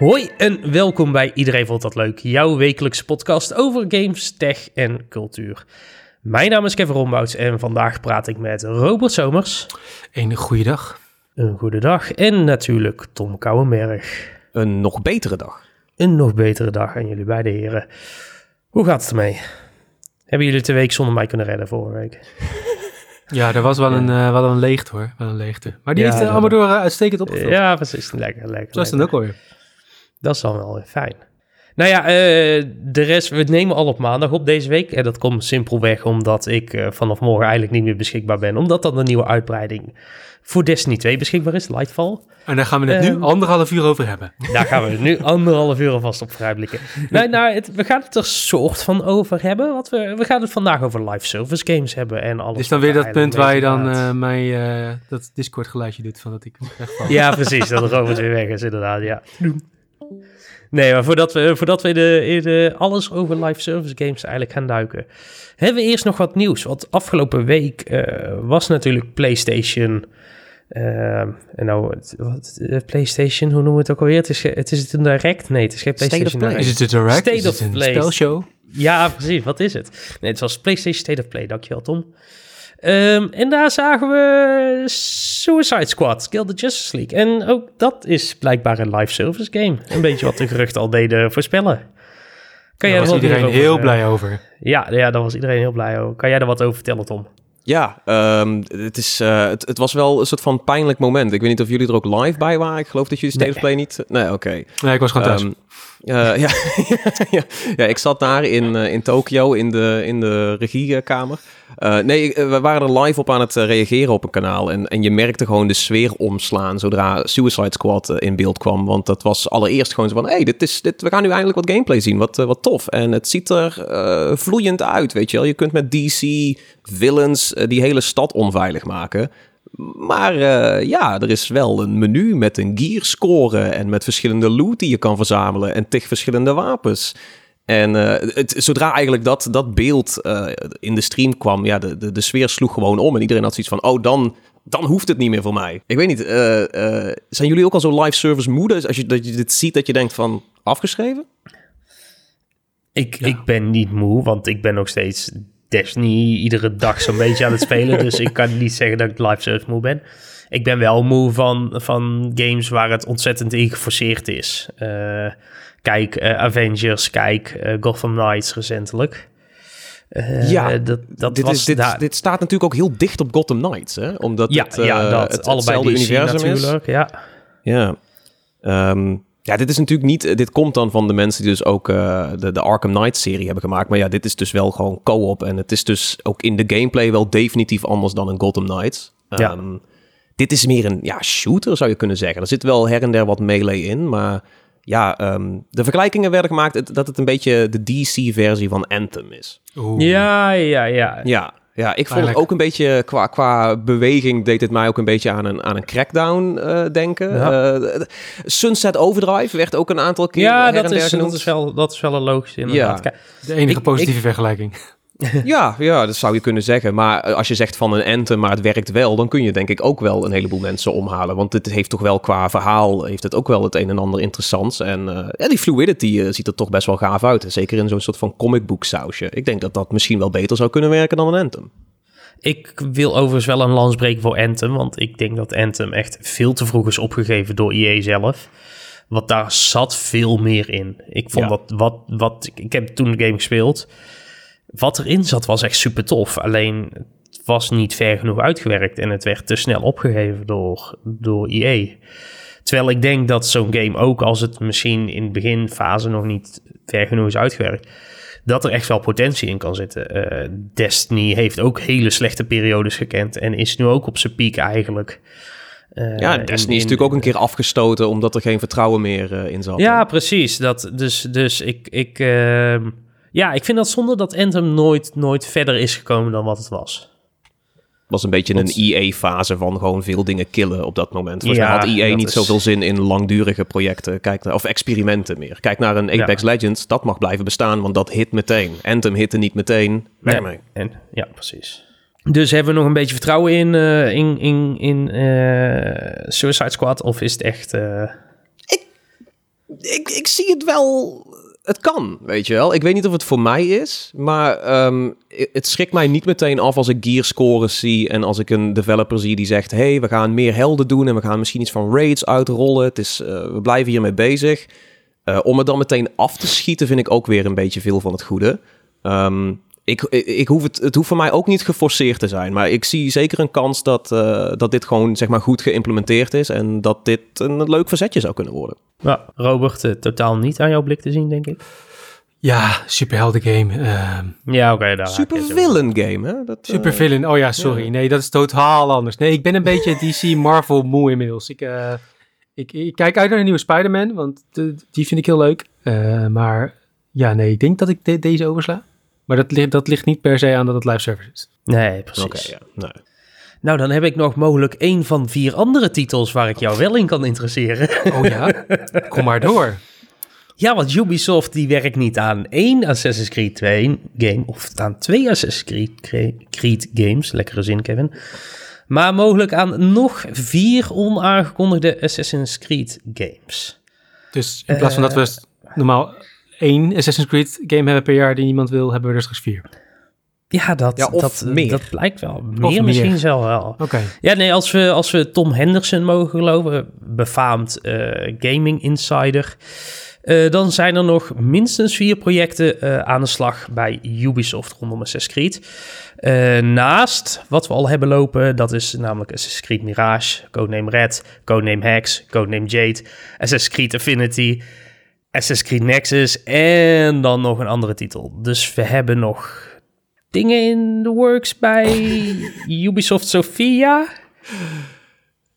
Hoi en welkom bij Iedereen Vond Dat Leuk, jouw wekelijkse podcast over games, tech en cultuur. Mijn naam is Kevin Rombouts en vandaag praat ik met Robert Somers. Een goede dag. Een goede dag en natuurlijk Tom Kouwenberg. Een nog betere dag. Een nog betere dag aan jullie beide heren. Hoe gaat het ermee? Hebben jullie de week zonder mij kunnen redden vorige week? Ja, er was wel een, uh, wel een leegte hoor. Wel een leegte. Maar die Ja, heeft uh, dat- Amador uh, uitstekend opgevuld. Ja, precies. Lekker, lekker. Zo is het lekker. ook alweer. Dat is dan wel weer fijn. Nou ja, eh, de rest, we nemen al op maandag op deze week. En dat komt simpelweg omdat ik eh, vanaf morgen eigenlijk niet meer beschikbaar ben. Omdat dan de nieuwe uitbreiding voor Destiny 2 beschikbaar is, Lightfall. En daar gaan we het Ehm. nu anderhalf uur over hebben. Daar gaan we nu anderhalf uur alvast op vooruitblikken. nou, nou het, we gaan het er soort van over hebben. Want we, we gaan het vandaag over live service games hebben en alles. Is dan wat weer er dat punt waar je dan eh, mij dat Discord geluidje doet van dat ik wegval. Ja, precies. Dat Robert weer weg is, inderdaad. Ja. Nee, maar voordat we, voordat we de, alles over live service games eigenlijk gaan duiken, hebben we eerst nog wat nieuws. Want afgelopen week eh, was natuurlijk PlayStation. eh, en nou, het- wat, eh, PlayStation, hoe noemen we het ook alweer? Het is, het is het een direct? Nee, het is geen State of PlayStation Play. Direct. Is het een direct? State is of het een Play. spelshow? Ja, precies. Wat is het? Nee, het was PlayStation State of Play. Dankjewel, Tom. Ehm, en daar zagen we Suicide Squad, Kill the Justice League. En ook dat is blijkbaar een live service game. Een beetje wat de geruchten al deden voorspellen. Kan Daar jij er was wat iedereen over, heel eh, blij over. Ja, ja, daar was iedereen heel blij over. Kan jij er wat over vertellen, Tom? Ja, ehm, het, is, eh, het, het was wel een soort van pijnlijk moment. Ik weet niet of jullie er ook live bij waren. Ik geloof dat jullie State Nee. Play niet... Nee, oké. Nee, ik was gewoon thuis. Ehm, eh, ja, ja, ja, ik zat daar in, eh, in Tokio in de, in de regiekamer. Eh, nee, we waren er live op aan het reageren op een kanaal. En, en je merkte gewoon de sfeer omslaan zodra Suicide Squad in beeld kwam. Want dat was allereerst gewoon zo van... hey, dit is, dit, we gaan nu eindelijk wat gameplay zien. Wat, wat tof. En het ziet er vloeiend uit, weet je wel. Je kunt met DC, villains, die hele stad onveilig maken. Maar eh, ja, er is wel een menu met een gear score en met verschillende loot die je kan verzamelen en tig verschillende wapens. En eh, het, zodra eigenlijk dat, dat beeld eh, in de stream kwam, ja, de, de, de sfeer sloeg gewoon om. En iedereen had zoiets van, oh, dan, dan hoeft het niet meer voor mij. Ik weet niet, eh, eh, zijn jullie ook al zo live service moe? Dus Als je, dat je dit ziet, dat je denkt van, afgeschreven? Ik, Ja. ik ben niet moe, want ik ben nog steeds Destiny iedere dag zo'n beetje aan het spelen. Dus ik kan niet zeggen dat ik live service moe ben. Ik ben wel moe van, van games waar het ontzettend in geforceerd is. Eh, kijk, eh, Avengers, kijk, eh, Gotham Knights recentelijk. Ja, dat, dat dit, was is, dit, dit staat natuurlijk ook heel dicht op Gotham Knights, hè? Omdat ja, het, ja, dat het, allebei DC universum is. natuurlijk. Ja. Ja. Ehm, ja, dit is natuurlijk niet... Dit komt dan van de mensen die dus ook eh, de, de Arkham Knight-serie hebben gemaakt. Maar ja, dit is dus wel gewoon co-op. En het is dus ook in de gameplay wel definitief anders dan een Gotham Knights. Ja. Ehm, dit is meer een ja, shooter, zou je kunnen zeggen. Er zit wel her en der wat melee in, maar... Ja, ehm, de vergelijkingen werden gemaakt dat het een beetje de DC-versie van Anthem is. Oeh. ja, ja, ja. Ja, ja ik vond het ook een beetje qua, qua beweging deed het mij ook een beetje aan een, aan een crackdown eh, denken. Ja. Eh, Sunset Overdrive werd ook een aantal keer Ja, her dat en der is, dat, is wel, dat is wel een logische inderdaad. Ja. De enige Ik- positieve vergelijking. Ja, ja, dat zou je kunnen zeggen. Maar eh, als je zegt van een Anthem, maar het werkt wel, dan kun je denk ik ook wel een heleboel mensen omhalen. Want het heeft toch wel qua verhaal, heeft het ook wel het een en ander interessants. En eh, ja, die fluidity eh, ziet er toch best wel gaaf uit. Zeker in zo'n soort van comic book sausje. Ik denk dat dat misschien wel beter zou kunnen werken dan een Anthem. Ik wil overigens wel een lans breken voor Anthem, want ik denk dat Anthem echt veel te vroeg is opgegeven door EA zelf. Want daar zat veel meer in. Ik vond Ja. dat wat, wat, ik heb toen de game gespeeld. Wat erin zat was echt super tof. Alleen het was niet ver genoeg uitgewerkt en het werd te snel opgegeven door, door EA. Terwijl ik denk dat zo'n game ook, als het misschien in de beginfase nog niet ver genoeg is uitgewerkt, dat er echt wel potentie in kan zitten. Eh, Destiny heeft ook hele slechte periodes gekend en is nu ook op zijn piek eigenlijk. Eh, Ja, in- Destiny is natuurlijk ook een keer afgestoten omdat er geen vertrouwen meer eh, in zat. Ja, precies. Dat, dus dus ik, ik, ehm, ja, ik vind dat zonde dat Anthem nooit, nooit verder is gekomen dan wat het was. was een beetje Want- een EA-fase van gewoon veel dingen killen op dat moment. Volgens Ja, mij had EA niet is- zoveel zin in langdurige projecten Kijk naar, of experimenten meer. Kijk naar een Apex Legends, dat mag blijven bestaan, want dat hit meteen. Anthem hitte niet meteen, weg Ja, mee. En, ja, precies. Dus hebben we nog een beetje vertrouwen in, eh, in, in, in eh, Suicide Squad? Of is het echt... eh, ik, ik zie het wel. Het kan, weet je wel. Ik weet niet of het voor mij is, maar ehm, het schrikt mij niet meteen af als ik gear scores zie en als ik een developer zie die zegt: hey, we gaan meer helden doen en we gaan misschien iets van raids uitrollen. Het is, uh, we blijven hiermee bezig. Uh, om het dan meteen af te schieten vind ik ook weer een beetje veel van het goede. Um, ik, ik, hoef het, het hoeft voor mij ook niet geforceerd te zijn. Maar ik zie zeker een kans dat, uh, dat dit gewoon zeg maar, goed geïmplementeerd is. En dat dit een leuk verzetje zou kunnen worden. Ja, Robert, uh, totaal niet aan jouw blik te zien, denk ik. Ja, superhelden game. Uh, ja, oké. Okay, super villain game, hè? Dat, uh, super villain. Oh ja, sorry. Ja. Nee, dat is totaal anders. Nee, ik ben een beetje DC Marvel moe inmiddels. Ik, uh, ik, ik, kijk uit naar een nieuwe Spider-Man, want de, die vind ik heel leuk. maar ja, nee, ik denk dat ik de, deze oversla. Maar dat, ligt, dat ligt niet per se aan dat het live service is. Nee, precies. Okay, ja. nee. Nou, dan heb ik nog mogelijk één van vier andere titels waar ik jou wel in kan interesseren. Oh ja? Kom maar door. Ja, want Ubisoft die werkt niet aan één Assassin's Creed 2 game of aan twee Assassin's Creed, Creed games. Lekkere zin, Kevin. Maar mogelijk aan nog vier onaangekondigde Assassin's Creed games. Dus in plaats van dat we uh, normaal één Assassin's Creed game hebben per jaar die niemand wil, hebben we er straks vier. Ja, dat, ja, dat, meer. dat blijkt wel. Meer, misschien zelf wel. Oké. Ja, nee, als we, als we Tom Henderson mogen geloven, befaamd uh, gaming insider, uh, dan zijn er nog minstens vier projecten uh, aan de slag bij Ubisoft rondom Assassin's Creed. naast wat we al hebben lopen, dat is namelijk Assassin's Creed Mirage, Codename Red, Codename Hex, Codename Jade, Assassin's Creed Affinity, Assassin's Creed Nexus en dan nog een andere titel. Dus we hebben nog dingen in de works bij Ubisoft Sofia.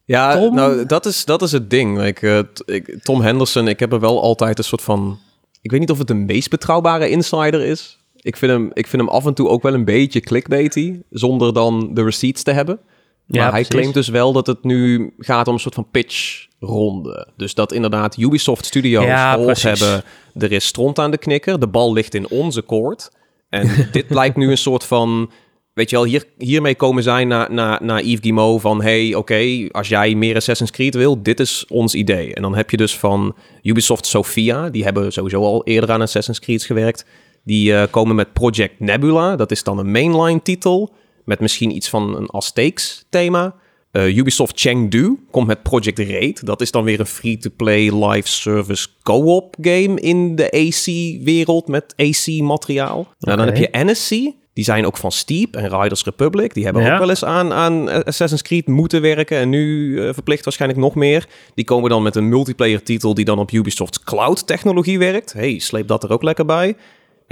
Ja, Tom? nou, dat is, dat is het ding. Like, uh, ik, Tom Henderson, ik heb er wel altijd een soort van... Ik weet niet of het de meest betrouwbare insider is. Ik vind hem, ik vind hem af en toe ook wel een beetje clickbaity, zonder dan de receipts te hebben. Maar ja, hij precies. claimt dus wel dat het nu gaat om een soort van pitch ronde. Dus dat inderdaad Ubisoft Studios ja, hebben, er is stront aan de knikker, de bal ligt in onze koord. En dit lijkt nu een soort van, weet je wel, hier, hiermee komen zij naar, naar, naar Yves Guillemot van, hey, oké, als jij meer Assassin's Creed wil, dit is ons idee. En dan heb je dus van Ubisoft Sofia, die hebben sowieso al eerder aan Assassin's Creed gewerkt. Die uh, komen met Project Nebula, dat is dan een mainline titel, met misschien iets van een Aztecs thema. Uh, Ubisoft Chengdu komt met Project Raid. Dat is dan weer een free-to-play live service co-op game in de AC-wereld met AC-materiaal. Okay. Nou, dan heb je NSC. Die zijn ook van Steep en Riders Republic. Die hebben ja. ook wel eens aan, aan Assassin's Creed moeten werken. En nu uh, verplicht waarschijnlijk nog meer. Die komen dan met een multiplayer titel die dan op Ubisoft's cloud technologie werkt. Hey, sleep dat er ook lekker bij.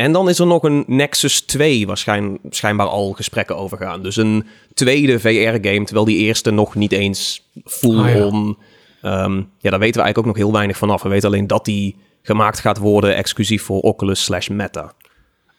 En dan is er nog een Nexus 2 waarschijn, schijnbaar al gesprekken over gaan. Dus een tweede VR-game, terwijl die eerste nog niet eens full-on... Ja. Um, ja, daar weten we eigenlijk ook nog heel weinig vanaf. We weten alleen dat die gemaakt gaat worden exclusief voor Oculus slash Meta.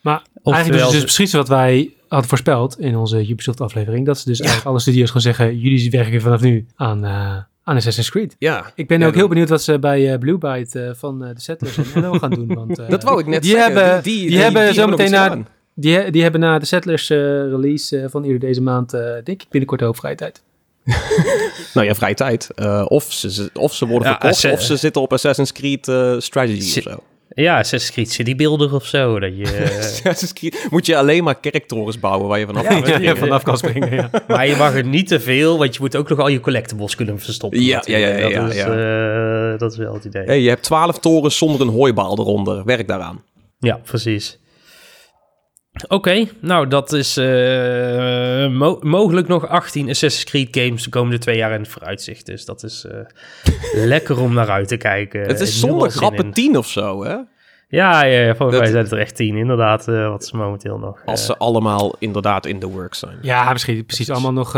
Maar of eigenlijk dus, dus precies wat wij hadden voorspeld in onze Ubisoft-aflevering. Dat ze dus ja. eigenlijk alle studio's gaan zeggen... jullie werken vanaf nu aan... Uh, aan Assassin's Creed. Ja. Ik ben ja, ook heel benieuwd wat ze bij uh, Blue Byte uh, van uh, de Settlers en NL gaan doen. Want, dat wou ik net die zeggen. Hebben, die, die, die, hebben zometeen na, die, die hebben na de Settlers release van eerder deze maand, denk ik, binnenkort ook vrije tijd. nou ja, vrije tijd. of, ze, of ze worden ja, verkocht, of ze zitten op Assassin's Creed Strategy of zo. Ja, Assassin's Creed Citybuilder of zo. Dat je, Creed, moet je alleen maar kerktorens bouwen waar je vanaf, ja, kan, vanaf kan springen. Ja. maar je mag er niet te veel, want je moet ook nog al je collectibles kunnen verstoppen. Ja, ja, ja, ja, dat, is. Uh, dat is wel het idee. Hey, je hebt twaalf torens zonder een hooibaal eronder. Werk daaraan. Ja, precies. Oké, okay, nou dat is uh, mo mogelijk nog 18 Assassin's Creed games de komende twee jaar in het vooruitzicht. Dus dat is uh, lekker om naar uit te kijken. Het is zonder grappen 10 of zo, hè? Ja, ja, ja volgens mij zijn het er echt 10 inderdaad, uh, wat ze momenteel nog... Als ze allemaal inderdaad in de work zijn. Ja, misschien precies allemaal nog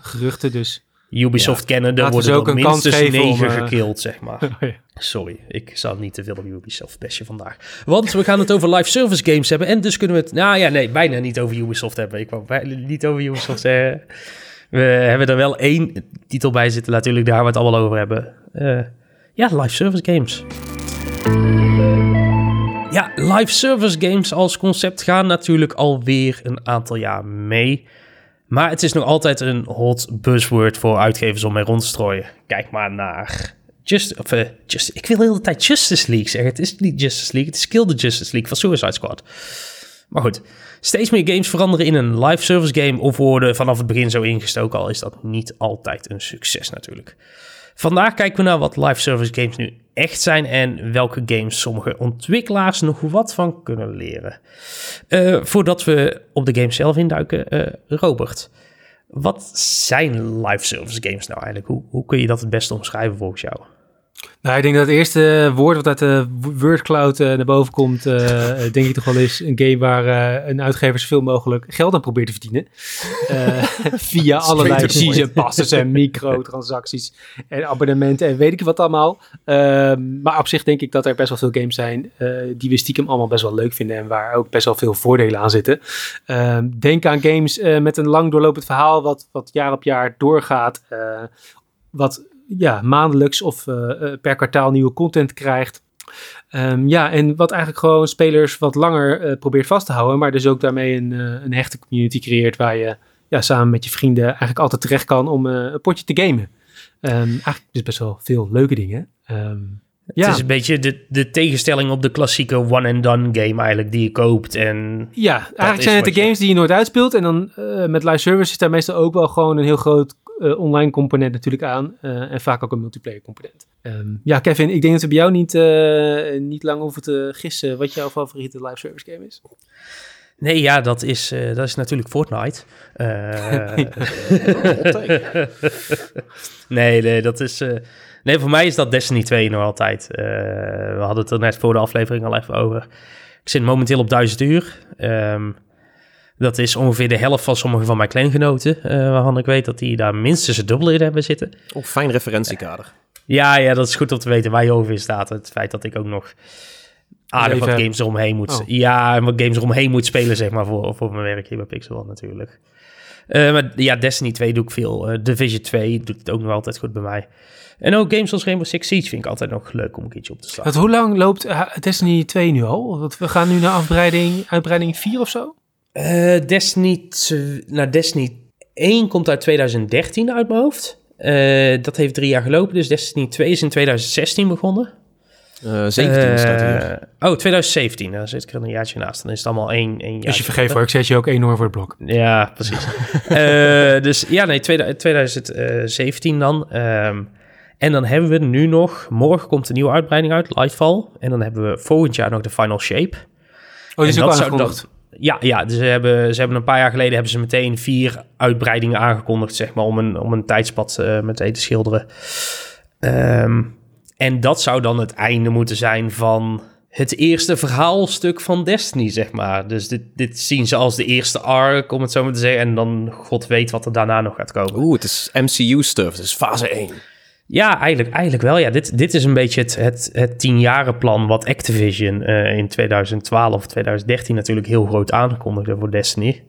geruchten, dus... Ubisoft ja. kennen, er worden ook minstens negen uh... gekild, zeg maar. Oh, ja. Sorry, ik zal niet te veel op Ubisoft bestje vandaag. Want we gaan het over live service games hebben. En dus kunnen we het, nou ja, nee, bijna niet over Ubisoft hebben. Ik wou niet over Ubisoft zeggen. We hebben er wel één titel bij zitten, natuurlijk, daar we het allemaal over hebben. Uh, ja, live service games. Ja, live service games als concept gaan natuurlijk alweer een aantal jaar mee. Maar het is nog altijd een hot buzzword voor uitgevers om mee rond te strooien. Kijk maar naar Just, of, uh, just, ik wil de hele tijd Justice League zeggen. Het is niet Justice League, het is Kill the Justice League van Suicide Squad. Maar goed, steeds meer games veranderen in een live service game of worden vanaf het begin zo ingestoken, al is dat niet altijd een succes natuurlijk. Vandaag kijken we naar wat live service games nu echt zijn en welke games sommige ontwikkelaars nog wat van kunnen leren. Uh, voordat we op de game zelf induiken, uh, Robert, wat zijn live service games nou eigenlijk? Hoe, hoe kun je dat het beste omschrijven volgens jou? Nou, ik denk dat het eerste woord wat uit de wordcloud uh, naar boven komt, uh, denk ik toch wel is een game waar uh, een uitgever zoveel mogelijk geld aan probeert te verdienen. via allerlei season passes en microtransacties en abonnementen en weet ik wat allemaal. Ehm, maar op zich denk ik dat er best wel veel games zijn die we stiekem allemaal best wel leuk vinden en waar ook best wel veel voordelen aan zitten. Ehm, denk aan games met een lang doorlopend verhaal wat, wat jaar op jaar doorgaat. wat ja, maandelijks of uh, per kwartaal nieuwe content krijgt. Um, ja, en wat eigenlijk gewoon spelers wat langer uh, probeert vast te houden, maar dus ook daarmee een, een hechte community creëert waar je ja, samen met je vrienden eigenlijk altijd terecht kan om een potje te gamen. Um, eigenlijk dus best wel veel leuke dingen. Um, ja. Het is een beetje de, de tegenstelling op de klassieke one-and-done game eigenlijk die je koopt. En ja, eigenlijk zijn het de games die je nooit uitspeelt. En dan uh, met live service is daar meestal ook wel gewoon een heel groot online component natuurlijk aan. Uh, en vaak ook een multiplayer component. Um, ja, Kevin, ik denk dat we bij jou niet, uh, niet lang hoeven te gissen wat jouw favoriete live service game is. Nee, ja, dat is, dat is natuurlijk Fortnite. nee, nee, dat is... nee, voor mij is dat Destiny 2 nog altijd. we hadden het er net voor de aflevering al even over. Ik zit momenteel op 1000 uur. Um, dat is ongeveer de helft van sommige van mijn kleingenoten, uh, waarvan ik weet dat die daar minstens het dubbele in hebben zitten. Oh, fijn referentiekader. Ja, ja, dat is goed om te weten waar je over in staat. Het feit dat ik ook nog aardig wat games eromheen moet... Oh. Ja, en wat games eromheen moet spelen, zeg maar, voor, voor mijn werk hier bij Pixel natuurlijk. Uh, maar ja, Destiny 2 doe ik veel. Uh, Division 2 doet het ook nog altijd goed bij mij. En ook games als Rainbow Six Siege vind ik altijd nog leuk om een keertje op te staan. hoe lang loopt Destiny 2 nu al? Want we gaan nu naar afbreiding, uitbreiding 4 of zo? Uh, Destiny, nou, Destiny 1 komt uit 2013 uit mijn hoofd. Uh, dat heeft drie jaar gelopen, dus Destiny 2 is in 2016 begonnen. Uh, 17 staat hier. Oh, 2017. Daar zit ik er een jaartje naast. Dan is het allemaal één, één jaar. Dus je vergeet voor, ik zet je ook enorm voor het blok. Ja, precies. dus ja, nee, 2017 dan. Um, en dan hebben we nu nog, morgen komt een nieuwe uitbreiding uit, Lightfall. En dan hebben we volgend jaar nog de Final Shape. Oh, die is ook aangekondigd. Ja, ja dus ze, hebben, ze hebben een paar jaar geleden hebben ze meteen vier uitbreidingen aangekondigd, zeg maar, om een, om een tijdspad uh, meteen te schilderen. Um, en dat zou dan het einde moeten zijn van het eerste verhaalstuk van Destiny, zeg maar. Dus dit, dit zien ze als de eerste arc, om het zo maar te zeggen. En dan god weet wat er daarna nog gaat komen. Oeh, het is MCU-stuff, het is fase 1. Ja, eigenlijk, eigenlijk wel. Ja, dit, dit is een beetje het, het, het tienjarenplan wat Activision uh, in 2012 of 2013 natuurlijk heel groot aankondigde voor Destiny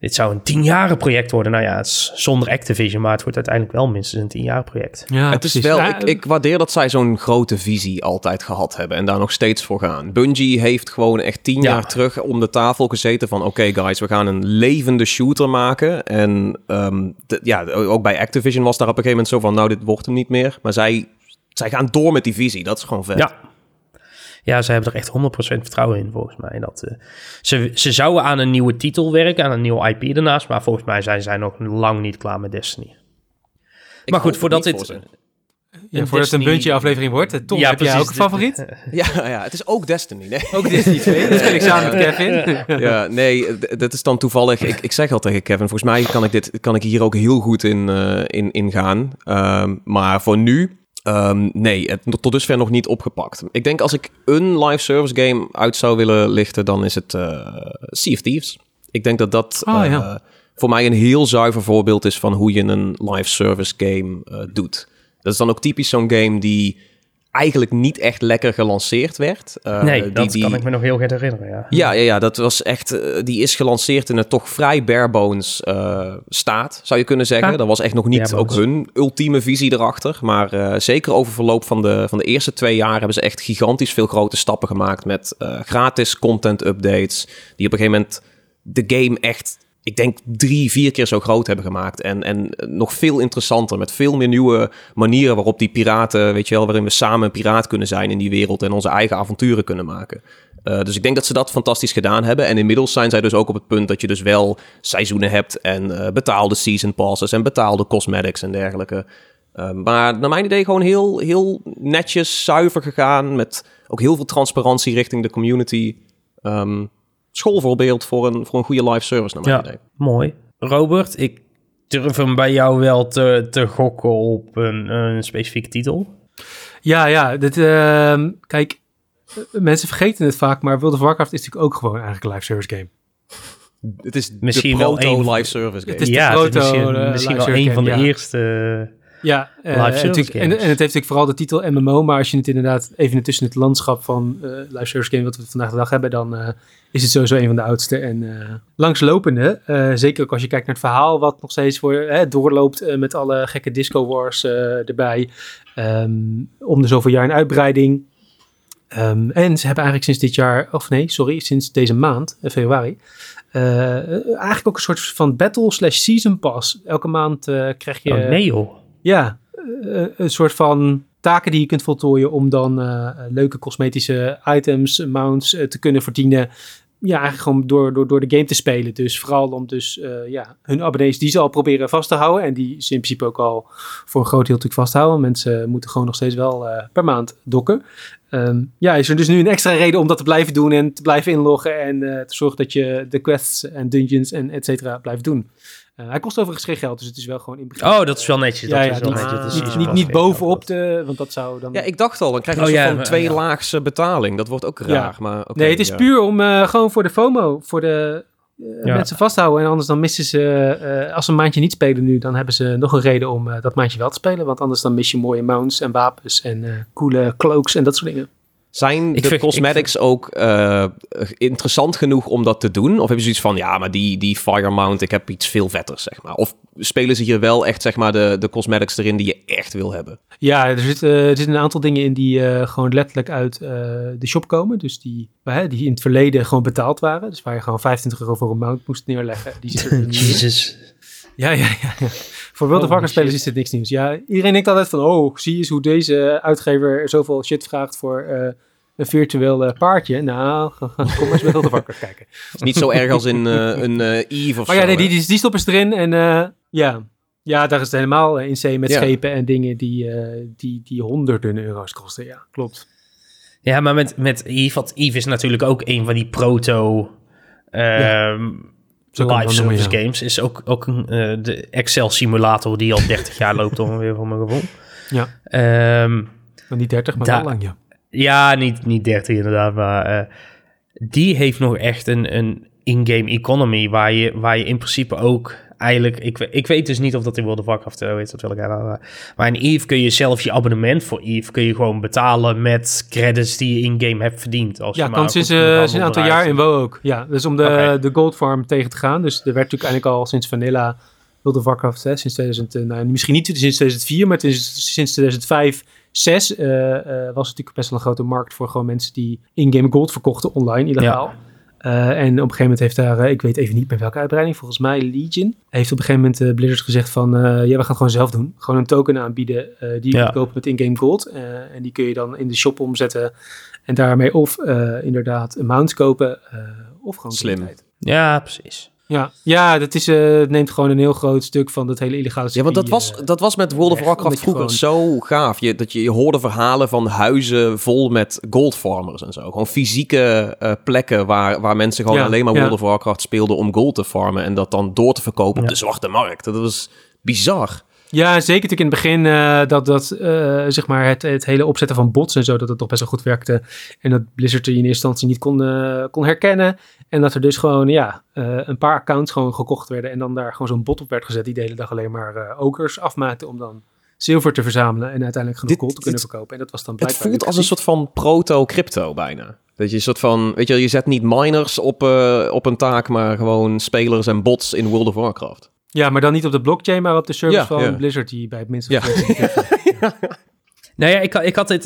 dit zou een tienjaren project worden. Nou ja, het is zonder Activision, maar het wordt uiteindelijk wel minstens een tienjaren project. Ja, het is wel, ik, ik, waardeer dat zij zo'n grote visie altijd gehad hebben en daar nog steeds voor gaan. Bungie heeft gewoon echt tien jaar terug om de tafel gezeten van oké guys, we gaan een levende shooter maken. En um, ja, ook bij Activision was daar op een gegeven moment zo van nou dit wordt hem niet meer. Maar zij, zij gaan door met die visie, dat is gewoon vet. Ja, ja, ze hebben er echt 100% vertrouwen in, volgens mij. Dat, uh, ze, ze zouden aan een nieuwe titel werken, aan een nieuwe IP daarnaast. Maar volgens mij zijn zij nog lang niet klaar met Destiny. Ik maar goed, voordat dit... Ja, voordat het een buntje aflevering wordt. Tom, ja, heb jij ook een favoriet? Ja, ja, het is ook Destiny. Nee. Ook Destiny 2. Dat speel ik samen met Kevin. ja, nee, dat is dan toevallig... Ik, ik zeg al tegen Kevin, volgens mij kan ik, dit, kan ik hier ook heel goed in, uh, in, in gaan. Um, maar voor nu Um, nee, het, tot dusver nog niet opgepakt. Ik denk als ik een live service game uit zou willen lichten, dan is het uh, Sea of Thieves. Ik denk dat dat oh, uh, ja. voor mij een heel zuiver voorbeeld is van hoe je een live service game uh, doet. Dat is dan ook typisch zo'n game die eigenlijk niet echt lekker gelanceerd werd. Uh, nee, die, dat kan ik me nog heel goed herinneren, ja. Ja, ja, ja dat was echt... Uh, die is gelanceerd in een toch vrij barebones uh, staat, zou je kunnen zeggen. Dat was echt nog niet ook hun ultieme visie erachter. Maar zeker over verloop van de, van de eerste twee jaar... hebben ze echt gigantisch veel grote stappen gemaakt... met gratis content updates... die op een gegeven moment de game echt ik denk drie, vier keer zo groot hebben gemaakt. En, en nog veel interessanter, met veel meer nieuwe manieren waarop die piraten, weet je wel, waarin we samen een piraat kunnen zijn in die wereld en onze eigen avonturen kunnen maken. Uh, dus ik denk dat ze dat fantastisch gedaan hebben. En inmiddels zijn zij dus ook op het punt dat je dus wel seizoenen hebt en uh, betaalde season passes en betaalde cosmetics en dergelijke. Uh, maar naar mijn idee gewoon heel, heel netjes, zuiver gegaan. Met ook heel veel transparantie richting de community. Um, schoolvoorbeeld voor een, voor een goede live service naar mijn ja, idee. Mooi. Robert, ik durf hem bij jou wel te, te gokken op een, een specifieke titel. Ja, ja. Dit, uh, kijk, mensen vergeten het vaak, maar World of Warcraft is natuurlijk ook gewoon eigenlijk een live service game. Het is misschien de proto wel een, live service game. Het is de ja, proto, het is misschien, uh, misschien wel een van de ja. eerste ja, uh, en, en, en, het heeft natuurlijk vooral de titel MMO, maar als je het inderdaad even tussen het landschap van uh, live service game wat we vandaag de dag hebben, dan uh, is het sowieso een van de oudste en langslopende. zeker ook als je kijkt naar het verhaal wat nog steeds voor, doorloopt met alle gekke disco wars erbij. Um, om de zoveel jaar een uitbreiding. Um, en ze hebben eigenlijk sinds dit jaar, of nee, sorry, sinds deze maand, februari, eigenlijk ook een soort van battle slash season pass. Elke maand krijg je... Oh, nee joh. Ja, een soort van taken die je kunt voltooien om dan uh, leuke cosmetische items, mounts uh, te kunnen verdienen. Ja, eigenlijk gewoon door, door, door de game te spelen. Dus vooral om dus ja, hun abonnees die ze al proberen vast te houden. En die ze in principe ook al voor een groot deel natuurlijk vasthouden. Mensen moeten gewoon nog steeds wel per maand dokken. Um, ja, is er dus nu een extra reden om dat te blijven doen en te blijven inloggen. En te zorgen dat je de quests en dungeons en et cetera blijft doen. Uh, hij kost overigens geen geld, dus het is wel gewoon in begin. Oh, dat is wel netjes. Dat ja, ja, is wel niet, netjes. niet, niet, niet bovenop de, want dat zou dan... Ja, ik dacht al, dan krijg je oh, een ja, van twee ja. laagse betaling. Dat wordt ook raar, maar okay, Nee, het is puur om uh, gewoon voor de FOMO, voor de uh, mensen vasthouden. En anders dan missen ze, als ze een maandje niet spelen nu, dan hebben ze nog een reden om dat maandje wel te spelen. Want anders dan mis je mooie mounts en wapens en coole cloaks en dat soort dingen. Zijn ik de vind, cosmetics vind... ook uh, interessant genoeg om dat te doen? Of hebben ze iets van, ja, maar die, die Fire Mount, ik heb iets veel vetters, zeg maar. Of spelen ze hier wel echt, zeg maar, de, de cosmetics erin die je echt wil hebben? Ja, er zitten uh, er zit een aantal dingen in die uh, gewoon letterlijk uit de shop komen. Dus die, die in het verleden gewoon betaald waren. Dus waar je gewoon 25 euro voor een mount moest neerleggen. Die zitten er Jezus. Ja, ja, ja. ja. Voor World of Warcraft spelers is dit niks nieuws. Ja, iedereen denkt altijd van, oh, zie eens hoe deze uitgever zoveel shit vraagt voor uh, een virtueel uh, paardje. Nou, kom eens met World of Warcraft kijken. Het is niet zo erg als in uh, een Eve of maar zo. ja, nee, die, die, die stoppen ze erin en ja... Ja, daar is het helemaal in zee met ja. schepen en dingen die, die, die honderden euro's kosten. Ja, klopt. Ja, maar met, met Eve, want Eve is natuurlijk ook een van die proto... Ja. Live service noemen, games is ook, ook een, uh, de Excel simulator die al 30 jaar loopt ongeveer voor mijn gevoel. Ja. Um, maar niet 30, maar wel lang, ja. Ja, niet, niet 30 inderdaad, maar uh, die heeft nog echt een, een in-game economy waar je, waar je in principe ook eigenlijk, ik, ik weet dus niet of dat in World of Warcraft uh, weet, dat wil ik hebben. Maar in EVE kun je zelf je abonnement voor EVE kun je gewoon betalen met credits die je in-game hebt verdiend. Als ja, je kan sinds, uh, sinds een aantal jaar in WoW ook. Ja, dus om de, okay. de Gold Farm tegen te gaan. Dus er werd natuurlijk eigenlijk al sinds Vanilla World of Warcraft, hè, sinds 2000, nou, misschien niet sinds 2004, maar sinds 2005, 6 uh, uh, was het natuurlijk best wel een grote markt voor gewoon mensen die in-game gold verkochten online, illegaal. Ja. Uh, en op een gegeven moment heeft daar, uh, ik weet even niet bij welke uitbreiding, volgens mij Legion, heeft op een gegeven moment uh, Blizzard gezegd van, ja, we gaan het gewoon zelf doen. Gewoon een token aanbieden die je ja. kunt kopen met in-game gold. en die kun je dan in de shop omzetten en daarmee of inderdaad een mount kopen of gewoon Slim. Ja, precies. Ja, ja dat is, uh, het neemt gewoon een heel groot stuk van dat hele illegale Ja, want dat was, dat was met World of Warcraft vroeger gewoon... zo gaaf. Je, dat je, je hoorde verhalen van huizen vol met gold farmers en zo. Gewoon fysieke uh, plekken waar, waar mensen gewoon ja, alleen maar World ja. of Warcraft speelden om gold te farmen. En dat dan door te verkopen op de zwarte markt. Dat was bizar. Ja, zeker natuurlijk in het begin uh, dat, dat uh, zeg maar het, het hele opzetten van bots en zo, dat het toch best wel goed werkte. En dat Blizzard er in eerste instantie niet kon, uh, kon herkennen. En dat er dus gewoon, ja, een paar accounts gewoon gekocht werden. En dan daar gewoon zo'n bot op werd gezet die de hele dag alleen maar okers afmaakte om dan zilver te verzamelen en uiteindelijk genoeg gold te kunnen verkopen. En dat was dan Het voelt als een soort van proto-crypto bijna. Dat je een soort van, weet je, je zet niet miners op, op een taak, maar gewoon spelers en bots in World of Warcraft. Ja, maar dan niet op de blockchain, maar op de server ja, van ja. Blizzard die bij het minste ja. Nou ja, ik, ik had dit,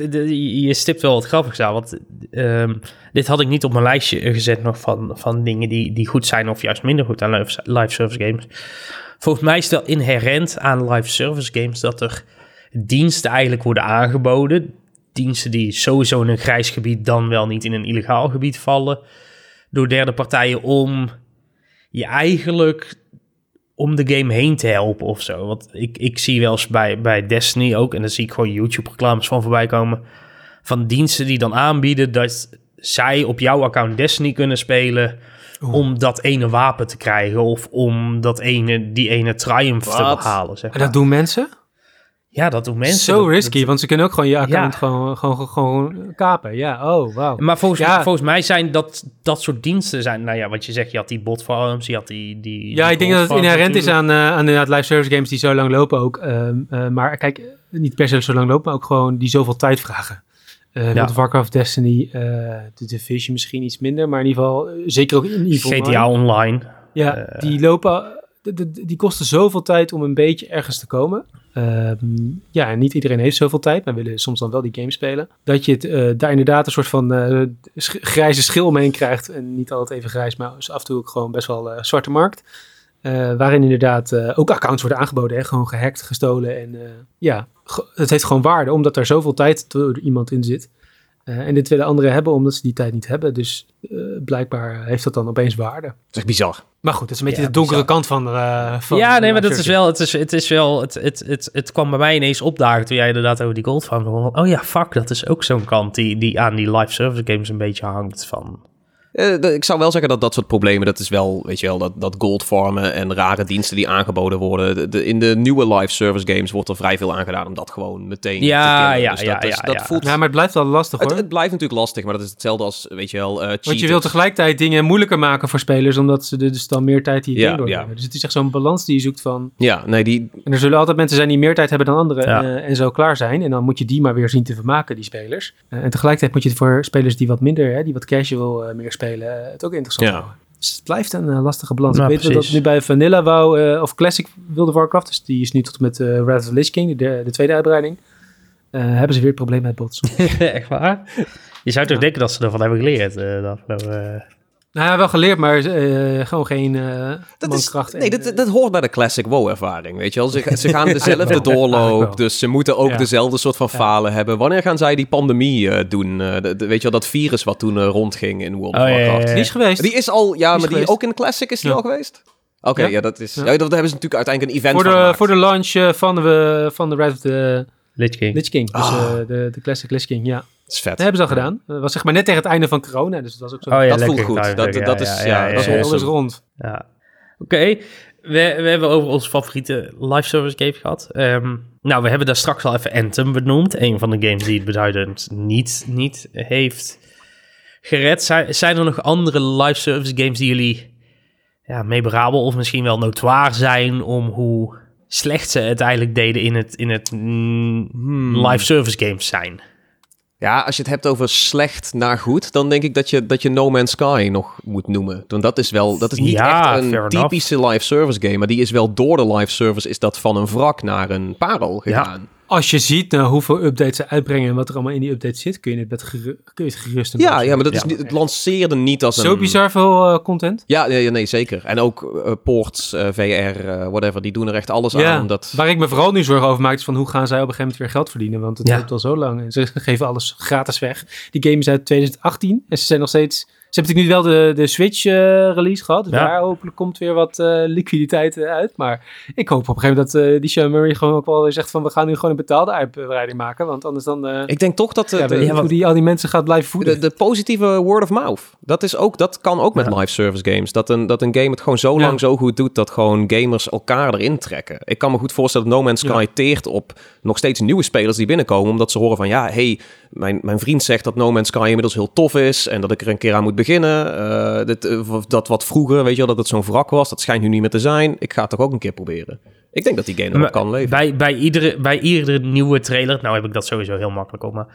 je stipt wel wat grappigs aan, want ehm, dit had ik niet op mijn lijstje gezet nog van, van dingen die, die goed zijn of juist minder goed aan live, live service games. Volgens mij is het wel inherent aan live service games dat er diensten eigenlijk worden aangeboden. Diensten die sowieso in een grijs gebied dan wel niet in een illegaal gebied vallen. Door derde partijen om je eigenlijk om de game heen te helpen of zo. Want ik, ik zie wel eens bij, bij Destiny ook, en dan zie ik gewoon YouTube-reclames van voorbij komen, van diensten die dan aanbieden dat zij op jouw account Destiny kunnen spelen om dat ene wapen te krijgen of om dat ene, die ene triumph te behalen. Zeg En maar. dat doen mensen? Ja, dat doen mensen. Zo risky, dat- want ze kunnen ook gewoon je account Ja. gewoon, gewoon, gewoon kapen. Ja, oh, wauw. Maar volgens, Ja. volgens mij zijn dat, dat soort diensten zijn... Nou ja, wat je zegt, je had die bot farms, je had die... die Ja, ik denk dat het inherent is aan, eh, aan inderdaad live service games die zo lang lopen ook. Ehm, eh, maar kijk, niet per se zo lang lopen, maar ook gewoon die zoveel tijd vragen. World of Warcraft, Destiny, de Division misschien iets minder, maar in ieder geval, zeker ook in Evil GTA Online. Ja, die lopen, die kosten zoveel tijd om een beetje ergens te komen. Ehm, ja, en niet iedereen heeft zoveel tijd, maar willen soms dan wel die game spelen. Dat je het, eh, daar inderdaad een soort van eh, grijze schil omheen krijgt. En niet altijd even grijs, maar af en toe ook gewoon best wel eh, zwarte markt. Waarin inderdaad ook accounts worden aangeboden. Hè? Gewoon gehackt, gestolen. En ja, het heeft gewoon waarde, omdat er zoveel tijd door iemand in zit. Eh, en dit willen anderen hebben, omdat ze die tijd niet hebben. Dus eh, blijkbaar heeft dat dan opeens waarde. Dat is echt bizar. Maar goed, het is een beetje Ja, de donkere bizar. kant van, eh van ja, nee, maar dat is wel... Het, is, het, is wel het, het, het, het kwam bij mij ineens opdagen toen jij inderdaad over die gold begon. Oh ja, fuck, dat is ook zo'n kant die, die aan die live service games een beetje hangt van... Eh, ik zou wel zeggen dat dat soort problemen, dat is wel, weet je wel, dat, dat gold farmen en rare diensten die aangeboden worden. De, de- in de nieuwe live service games wordt er vrij veel aangedaan om dat gewoon meteen Ja, te ja, Dus ja, dat, is- ja, dat ja. voelt... Ja, maar het blijft wel lastig het, hoor. het blijft natuurlijk lastig, maar dat is hetzelfde als, weet je wel, eh Want je wilt tegelijkertijd dingen moeilijker maken voor spelers, omdat ze er dus dan meer tijd die Ja, ja. Dus het is echt zo'n balans die je zoekt van... Ja, nee, die... En er zullen altijd mensen zijn die meer tijd hebben dan anderen Ja. eh, en zo klaar zijn. En dan moet je die maar weer zien te vermaken, die spelers. Eh, en tegelijkertijd moet je het voor spelers die wat minder, hè, die wat casual eh, meer spelen, eh, het ook interessant Ja. houden. Dus het blijft een eh, lastige balans. Nou, ik weet dat nu bij Vanilla wou, eh, of Classic World of Warcraft, dus die is nu tot en met eh Wrath of the Lich King, de, de tweede uitbreiding, eh, hebben ze weer het probleem met bots. Echt waar? Je zou toch denken dat ze ervan hebben geleerd. de afgelopen, nou ja, wel geleerd, maar eh, gewoon geen eh Dat is, mankracht. nee, en, dat, eh, dat hoort bij de classic WoW-ervaring, weet je wel. Ze, ze gaan dezelfde doorloop, dus ze moeten ook Ja. dezelfde soort van falen hebben. Wanneer gaan zij die pandemie eh, doen? Eh, de- de- weet je wel, dat virus wat toen eh, rondging in World of Oh, ja, ja, Warcraft. ja. die is geweest. Die is al, ja, is maar die geweest. ook in Classic is die Ja. al geweest? Oké, ja. Ja. dat is. Ja. Ja. dat hebben ze natuurlijk uiteindelijk een event voor de, gemaakt. voor de launch van de, van de Wrath of the Lich King. Lich King. Dus Ah. de, de Classic Lich King, ja. Dat is vet. Dat hebben ze al gedaan. Dat was zeg maar net tegen het einde van corona, dus het was ook zo. Oh ja, dat voelt goed. Dat- dat is- ja, ja, dat is ja, alles rond. Ja. Oké, we, we hebben over onze favoriete live service game gehad. Ehm, nou, we hebben daar straks al even Anthem benoemd. Een van de games die het beduidend niet, niet heeft gered. Zijn, zijn er nog andere live service games die jullie ja, memorabel of misschien wel notoir zijn om hoe slecht ze het eigenlijk deden in het, in het mm, Hmm. live service games zijn? Ja, als je het hebt over slecht naar goed, dan denk ik dat je, dat je No Man's Sky nog moet noemen. Want dat is wel, dat is niet Ja, echt een typische live service game, maar die is wel door de live service, is dat van een wrak naar een parel gegaan. Als je ziet nou, hoeveel updates ze uitbrengen en wat er allemaal in die updates zit, kun je het, met geru- kun je het gerust een Ja, ja, maar dat is Ja. niet, het lanceerde niet als een... Zo bizar veel eh, content. Ja, nee, nee, zeker. En ook eh, ports, eh, VR, eh, whatever, die doen er echt alles Ja, aan. Omdat... waar ik me vooral nu zorgen over maak, is van hoe gaan zij op een gegeven moment weer geld verdienen? Want het Ja. loopt al zo lang en ze geven alles gratis weg. Die game is uit 2018 en ze zijn nog steeds... Ze hebben natuurlijk nu wel de, de Switch eh, release gehad, dus Ja. daar hopelijk komt weer wat eh, liquiditeit eh, uit. Maar ik hoop op een gegeven moment dat eh, die Sean Murray gewoon ook wel weer zegt van we gaan nu gewoon een betaalde uitbreiding maken, want anders dan... eh Ik denk toch dat de, ja, hoe die al die mensen gaat blijven voeden. de, de positieve word of mouth, dat, is ook, dat kan ook met Ja. live service games. Dat een, dat een game het gewoon zo Ja. lang zo goed doet dat gewoon gamers elkaar erin trekken. Ik kan me goed voorstellen dat No Man's Sky Ja. teert op nog steeds nieuwe spelers die binnenkomen. Omdat ze horen van ja, hey, mijn, mijn vriend zegt dat No Man's Sky inmiddels heel tof is. En dat ik er een keer aan moet beginnen. Eh, dit, eh, dat wat vroeger, weet je wel, dat het zo'n wrak was. Dat schijnt nu niet meer te zijn. Ik ga het toch ook een keer proberen. Ik denk dat die game Maar kan leven. Bij, bij, iedere, bij iedere nieuwe trailer, nou heb ik dat sowieso heel makkelijk op, maar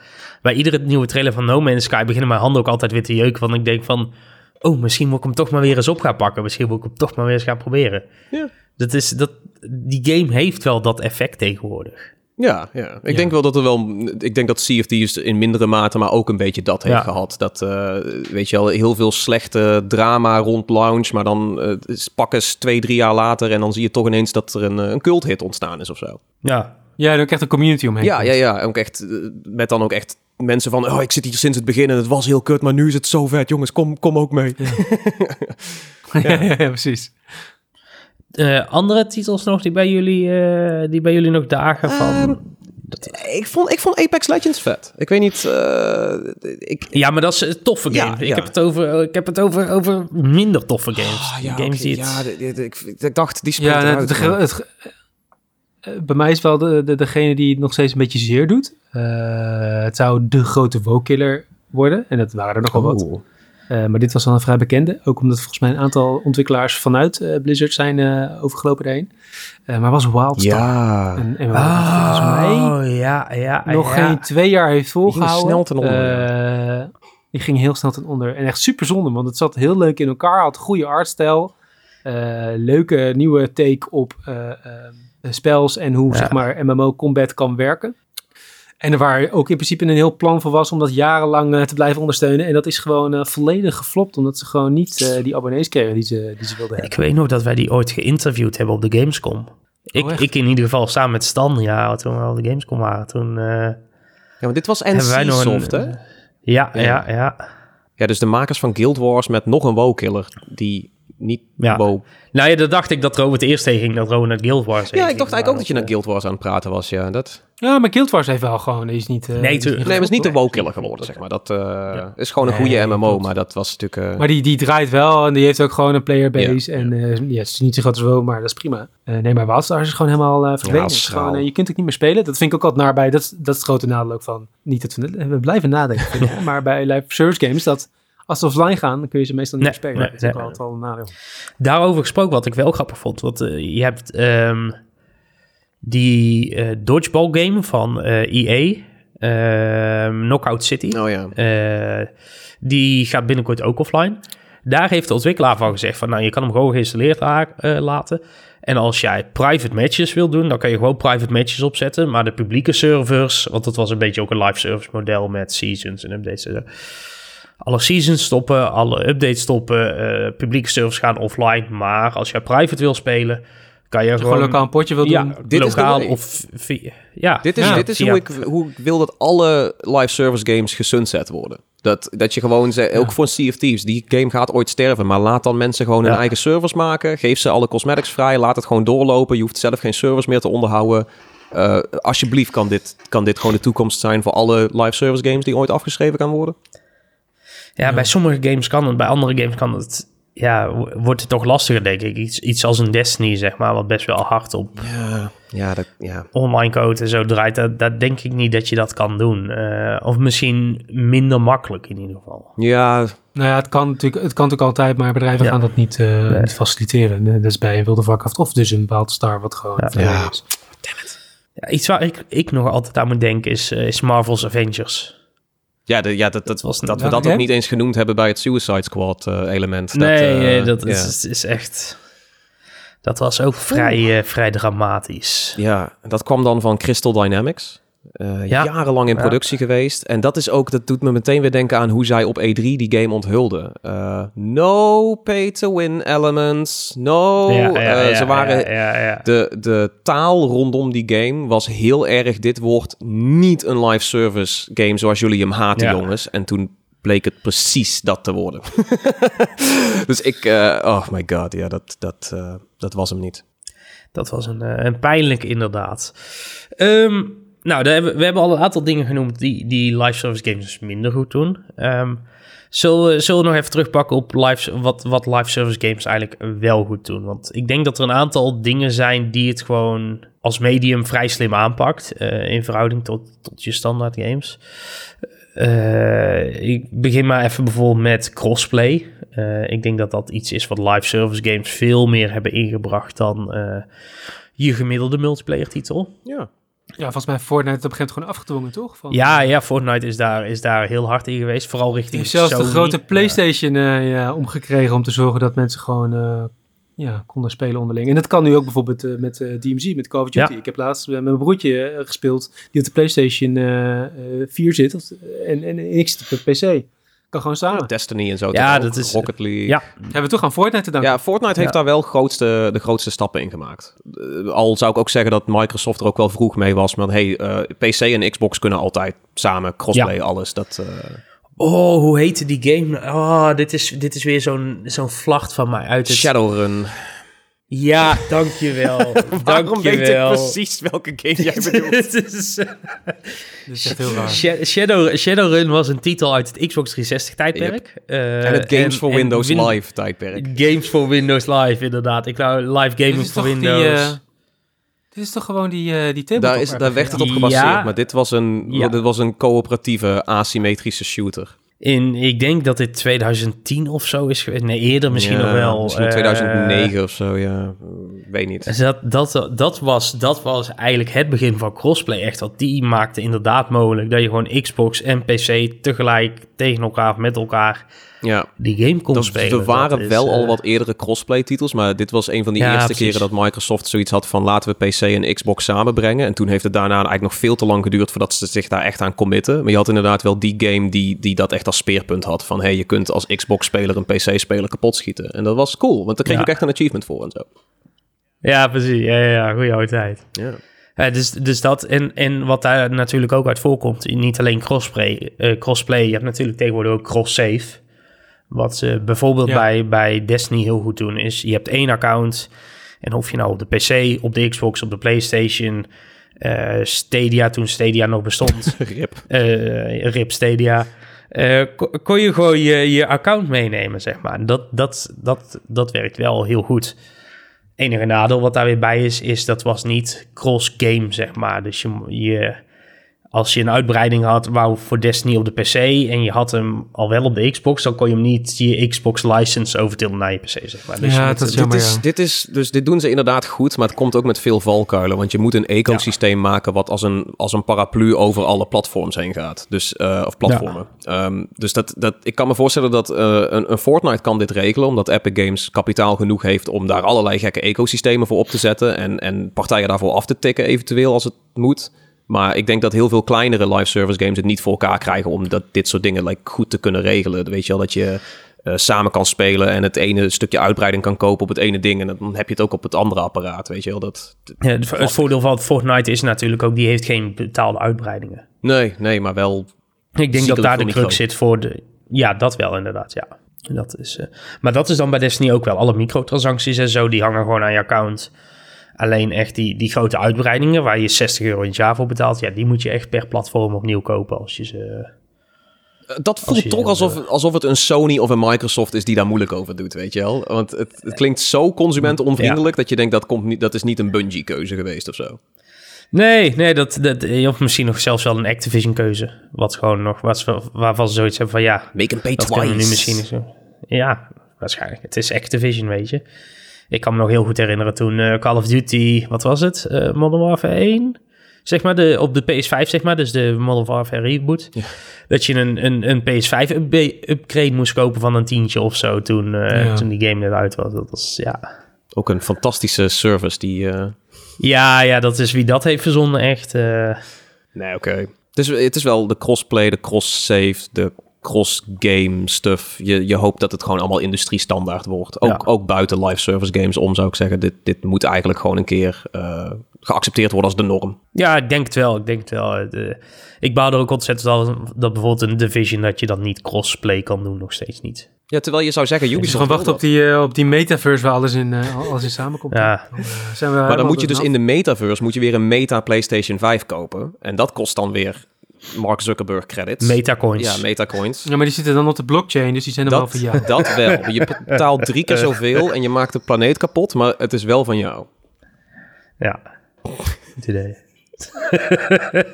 bij iedere nieuwe trailer van No Man's Sky beginnen mijn handen ook altijd weer te jeuken, want ik denk van, oh, misschien moet ik hem toch maar weer eens op gaan pakken, misschien moet ik hem toch maar weer eens gaan proberen. Ja. Dat is, dat, die game heeft wel dat effect tegenwoordig. Ja, ja. ik Ja. denk wel dat er wel. Ik denk dat Thieves in mindere mate, maar ook een beetje dat heeft Ja. gehad. Dat, eh, weet je wel, heel veel slechte drama rond launch, maar dan is- pak eens twee, drie jaar later en dan zie je toch ineens dat er een, eh, een culthit ontstaan is of zo. Ja, Ja, en ook echt een community omheen. Ja, ja, ja. Ook echt, met dan ook echt mensen van, oh, ik zit hier sinds het begin en het was heel kut, maar nu is het zo vet, jongens, kom, kom ook mee. ja, ja, precies. Eh, andere titels nog die bij jullie, eh, die bij jullie nog dagen van... Ehm, ik, vond, ik vond Apex Legends vet. Ik weet niet, eh, ik, Ja, maar dat is een toffe Ja, game. Ik ja. heb het over, ik heb het over, over minder toffe games. Ah, ja, games het... ja, de- de- ik, ik dacht, die speelt Ja, eruit, het, bij mij is wel de, de, degene die het nog steeds een beetje zeer doet. Eh, het zou de grote WoW-killer worden. En dat waren er nogal wat. Eh, maar dit was dan een vrij bekende. Ook omdat volgens mij een aantal ontwikkelaars vanuit eh, Blizzard zijn eh, overgelopen daarheen. Eh, maar was Wildstar. Ja. En, en volgens mij Oh, ja, ja, nog ja. geen twee jaar heeft volgehouden. snel ten onder, Eh, die ging heel snel ten onder. En echt super zonde, want het zat heel leuk in elkaar. Had goede artstijl. Eh, leuke nieuwe take op spels en hoe Ja. zeg maar MMO combat kan werken. En er waar ook in principe een heel plan voor was om dat jarenlang eh, te blijven ondersteunen. En dat is gewoon eh, volledig geflopt, omdat ze gewoon niet eh, die abonnees kregen die ze, die ze wilden hebben. Ik weet nog dat wij die ooit geïnterviewd hebben op de Gamescom. Ik, Oh, echt? ik in ieder geval samen met Stan, ja, toen we op de Gamescom waren. Toen eh, Ja, maar dit was hebben wij nog een... NC-soft, hè? Ja, Ja. ja, ja. Ja, dus de makers van Guild Wars met nog een WoW-killer die niet Ja. WoW... Nou ja, dat dacht ik dat Robert eerst heen ging, dat Robert naar Guild Wars Ja, ik dacht eigenlijk ook dat je naar Guild Wars aan het praten was, ja. Dat... Ja, maar Guild Wars heeft wel gewoon, is niet... eh, Nee, is niet Nee, maar het is niet de WoW-killer geworden, zeg maar. Dat eh, is gewoon een Nee, goede MMO, klopt. maar dat was natuurlijk... eh, Maar die, die draait wel en die heeft ook gewoon een playerbase. En eh, ja, het is niet zo groot als WoW, maar dat is prima. Eh, nee, maar Wildstar is gewoon helemaal eh verdwenen. Ja, je kunt het niet meer spelen. Dat vind ik ook altijd naar bij. Dat, is- dat is het grote nadeel ook van. Niet dat we, we blijven nadenken. ik, maar bij live service games, dat als ze offline gaan, dan kun je ze meestal niet Nee, meer spelen. nee, dat is ook nee. altijd wel een nadeel. Daarover gesproken, wat ik wel grappig vond. Want je hebt ehm, die eh, dodgeball game van eh EA, ehm, Knockout City. Oh ja. Eh, die gaat binnenkort ook offline. Daar heeft de ontwikkelaar van gezegd van, nou, je kan hem gewoon geïnstalleerd laten. En als jij private matches wil doen, dan kan je gewoon private matches opzetten. Maar de publieke servers, want dat was een beetje ook een live service model met seasons en updates en zo. Alle seasons stoppen, alle updates stoppen, publieke servers gaan offline. Maar als jij private wil spelen, kan je gewoon... gewoon lokaal een potje wil ja, doen. Dit is de lokaal way. of via... Ja, Dit is, Ja, dit is via- hoe, ik, hoe ik wil dat alle live service games gesunset worden. Dat, dat je gewoon, zegt, ook voor Sea of Thieves, die game gaat ooit sterven, maar laat dan mensen gewoon hun Ja. eigen servers maken. Geef ze alle cosmetics vrij, laat het gewoon doorlopen. Je hoeft zelf geen servers meer te onderhouden. Eh, alsjeblieft kan dit, kan dit gewoon de toekomst zijn voor alle live service games die ooit afgeschreven kan worden. Ja, bij sommige games kan het, bij andere games kan het, ja, wordt het toch lastiger, denk ik. Iets, iets als een Destiny, zeg maar, wat best wel hard op Ja, ja, dat, ja. online code en zo draait. Dat, dat denk ik niet dat je dat kan doen. Eh, of misschien minder makkelijk in ieder geval. Ja, Nou ja, het kan natuurlijk, het kan natuurlijk altijd, maar bedrijven Ja. gaan dat niet, eh, Nee. niet faciliteren. Dat is bij een wilde vakkracht of dus een Wildstar wat gewoon Ja. verdwenen Ja. is. Ja, iets waar ik, ik nog altijd aan moet denken is, eh, is Marvel's Avengers. Ja, de, ja dat, dat, was dat we dat ook niet eens genoemd hebben bij het Suicide Squad eh, element. nee, dat, nee, eh, dat is, is echt... Dat was ook vrij, eh, vrij dramatisch. Ja, dat kwam dan van Crystal Dynamics. Eh, Ja. Jarenlang in Ja. productie geweest. En dat is ook, dat doet me meteen weer denken aan hoe zij op E3 die game onthulden. Eh, no pay to win elements. No. Ja, ja, eh, ze waren. ja, ja, ja. De, de taal rondom die game was heel erg. Dit wordt niet een live service game zoals jullie hem haten, Ja. jongens. En toen bleek het precies dat te worden. dus ik, eh, oh my god, ja, dat, dat, eh, dat was hem niet. Dat was een, een pijnlijk inderdaad. Ehm, nou, daar hebben, we hebben al een aantal dingen genoemd die, die live service games dus minder goed doen. Ehm, zullen, we, nog even terugpakken op live, wat, wat live service games eigenlijk wel goed doen? Want ik denk dat er een aantal dingen zijn die het gewoon als medium vrij slim aanpakt. eh, in verhouding tot, tot je standaard games. Eh, ik begin maar even bijvoorbeeld met crossplay. Eh, ik denk dat dat iets is wat live service games veel meer hebben ingebracht dan je gemiddelde multiplayer titel. Ja. Ja, volgens mij Fortnite op een gegeven moment gewoon afgedwongen, toch? Van, Ja, ja, Fortnite is daar, is daar heel hard in geweest. Vooral richting zelfs de grote Ja. PlayStation eh, ja, omgekregen om te zorgen dat mensen gewoon eh, ja, konden spelen onderling. En dat kan nu ook bijvoorbeeld uh, met DMZ, met Call of Duty. Ja. Ik heb laatst met mijn broertje gespeeld, die op de PlayStation 4 zit. En, en ik zit op de PC. Kan gewoon samen. Destiny en zo. Ja, ook, dat is- Rocket League. Ja, Hebben we toch aan Fortnite te danken? Ja, Fortnite heeft Ja. daar wel grootste, de grootste stappen in gemaakt. Eh, al zou ik ook zeggen dat Microsoft er ook wel vroeg mee was. Maar hey, eh, PC en Xbox kunnen altijd samen crossplay alles. Dat, eh, Oh, hoe heette die game? Oh, dit is, dit is weer zo'n zo'n vlacht van mij uit het... Shadowrun. Ja, dankjewel. Waarom weet ik dankjewel. precies welke game jij bedoelt? Het is, eh, Dat is echt heel raar. Sha- Shadow, Shadowrun was een titel uit het Xbox 360 tijdperk. Eh, en het Games for Windows Win- Live tijdperk. Games for Windows Live, inderdaad. Ik wou live Dit gaming voor die, Windows. eh, dit is toch gewoon die, eh die tabletop Daar, is, daar werd het op Ja. gebaseerd, maar dit was een, Ja. dit was een coöperatieve asymmetrische shooter. In, ik denk dat dit 2010 of zo is geweest. Nee, eerder misschien Ja, nog wel. Misschien eh, 2009 of zo, ja. Weet niet. Dus dat, dat, dat, was, dat was eigenlijk het begin van crossplay. Echt, want die maakte inderdaad mogelijk dat je gewoon Xbox en PC tegelijk tegen elkaar of met elkaar Ja. die game kon Dat, spelen. er waren is, wel al eh, wat eerdere crossplay titels, maar dit was een van die Ja, eerste precies. keren dat Microsoft zoiets had van laten we PC en Xbox samenbrengen. En toen heeft het daarna eigenlijk nog veel te lang geduurd voordat ze zich daar echt aan committen. Maar je had inderdaad wel die game die, die dat echt als speerpunt had van hey, je kunt als Xbox-speler een PC-speler kapot schieten. En dat was cool, want daar kreeg Ja. je ook echt een achievement voor en zo. Ja, precies. Ja, ja, ja. goede oude tijd. Ja. Ja, dus, dus dat, en, en wat daar natuurlijk ook uit voorkomt, niet alleen crossplay, eh, crossplay je hebt natuurlijk tegenwoordig ook cross-save. Wat ze bijvoorbeeld Ja. bij, bij Destiny heel goed doen, is je hebt één account. En of je nou op de PC, op de Xbox, op de PlayStation, eh, Stadia, toen Stadia nog bestond, Rip. eh RIP Stadia, eh, ko- kon je gewoon je, je account meenemen, zeg maar. Dat, dat, dat, dat werkt wel heel goed. Enige nadeel wat daar weer bij is, is dat was niet cross-game, zeg maar. Dus je, je, als je een uitbreiding had, wou voor Destiny op de PC en je had hem al wel op de Xbox, dan kon je hem niet je Xbox license overtillen naar je PC, zeg maar. Dus Ja, dat is Dit jammer, is, ja. dit is, dus dit doen ze inderdaad goed, maar het komt ook met veel valkuilen. Want je moet een ecosysteem maken wat als een, als een paraplu over alle platforms heen gaat. Dus, eh, of platformen. Ehm, dus dat, dat, ik kan me voorstellen dat eh, een, een Fortnite kan dit regelen, omdat Epic Games kapitaal genoeg heeft om daar allerlei gekke ecosystemen voor op te zetten. En, en partijen daarvoor af te tikken, eventueel als het moet. Maar ik denk dat heel veel kleinere live service games het niet voor elkaar krijgen om dat, dit soort dingen like, goed te kunnen regelen. Weet je wel, dat je eh, samen kan spelen en het ene stukje uitbreiding kan kopen op het ene ding. En dan heb je het ook op het andere apparaat, weet je wel. Dat, Ja, het, het voordeel van Fortnite is natuurlijk ook, die heeft geen betaalde uitbreidingen. nee, nee, maar wel... Ik denk dat daar de crux zit voor de... Ja, dat wel inderdaad, ja. Dat is, eh, maar dat is dan bij Destiny ook wel. Alle microtransacties en zo, die hangen gewoon aan je account. Alleen echt die, die grote uitbreidingen waar je 60 euro in het jaar voor betaalt... ja, die moet je echt per platform opnieuw kopen als je ze... Dat voelt toch zo, alsof, alsof het een Sony of een Microsoft is die daar moeilijk over doet, weet je wel. Want het, het klinkt zo consumentenonvriendelijk dat je denkt dat, komt niet, dat is niet een Bungie-keuze geweest of zo. Nee, nee, dat, dat, of misschien nog zelfs wel een Activision keuze. Wat gewoon nog, wat, waarvan ze zoiets hebben van ja, Make them pay dat we nu twice. misschien zo. Ja, waarschijnlijk. Het is Activision, weet je. Ik kan me nog heel goed herinneren toen eh, Call of Duty, wat was het? Eh, Modern Warfare 1? Zeg maar, de, op de PS5, zeg maar, dus de Modern Warfare reboot. Dat je een, een, een PS5-upgrade moest kopen van een tientje of zo toen, eh, Ja. toen die game net uit was. Dat was, ja... Ook een fantastische service die... Ja, ja, dat is wie dat heeft verzonnen, echt. eh, Nee, oké. Het, is, het is wel de crossplay, de cross-save, de cross-game stuff. Je, je hoopt dat het gewoon allemaal industrie-standaard wordt. Ook, Ja. ook buiten live service games om, zou ik zeggen. Dit, dit moet eigenlijk gewoon een keer eh, geaccepteerd worden als de norm. Ja, ik denk het wel. Ik denk het wel. De, ik bouw er ook ontzettend al dat bijvoorbeeld een Division dat je dat niet crossplay kan doen, nog steeds niet. Ja, terwijl je zou zeggen, Dus Ubisoft gewoon wachten op die, eh, op die metaverse waar alles in, eh, alles in samenkomt. Ja. Dan, eh, zijn we Maar dan moet je dus in de metaverse moet je weer een meta PlayStation 5 kopen. En dat kost dan weer Mark Zuckerberg credits. Metacoins. Ja, metacoins. Ja, maar die zitten dan op de blockchain, dus die zijn dan wel van jou. dat wel. Je betaalt drie keer zoveel en je maakt de planeet kapot, maar het is wel van jou. Ja. Goed idee.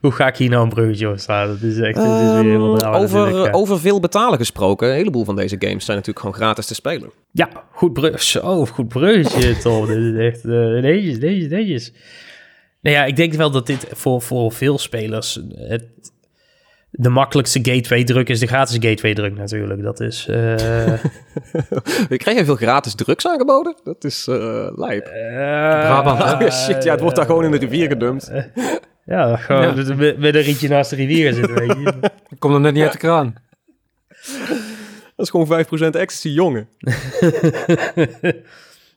Hoe ga ik hier nou een bruggetje over slaan? Dat is echt, het is weer helemaal Ehm, over, over veel betalen gesproken, een heleboel van deze games zijn natuurlijk gewoon gratis te spelen. Ja, goed brug. Zo, goed bruggetje, Tom. dit is echt eh netjes, netjes, netjes. Nou ja, ik denk wel dat dit voor, voor veel spelers het, de makkelijkste gateway druk is de gratis gateway druk natuurlijk. Dat is... eh Ik krijg je veel gratis drugs aangeboden? Dat is eh lijp. Brabant, hè? Oh, shit, ja, het wordt daar gewoon in de rivier gedumpt. Ja, gewoon Ja. Met, met een rietje naast de rivier zitten, weet je. Ik kom er net niet uit de kraan. Dat is gewoon 5% ecstasy, jongen.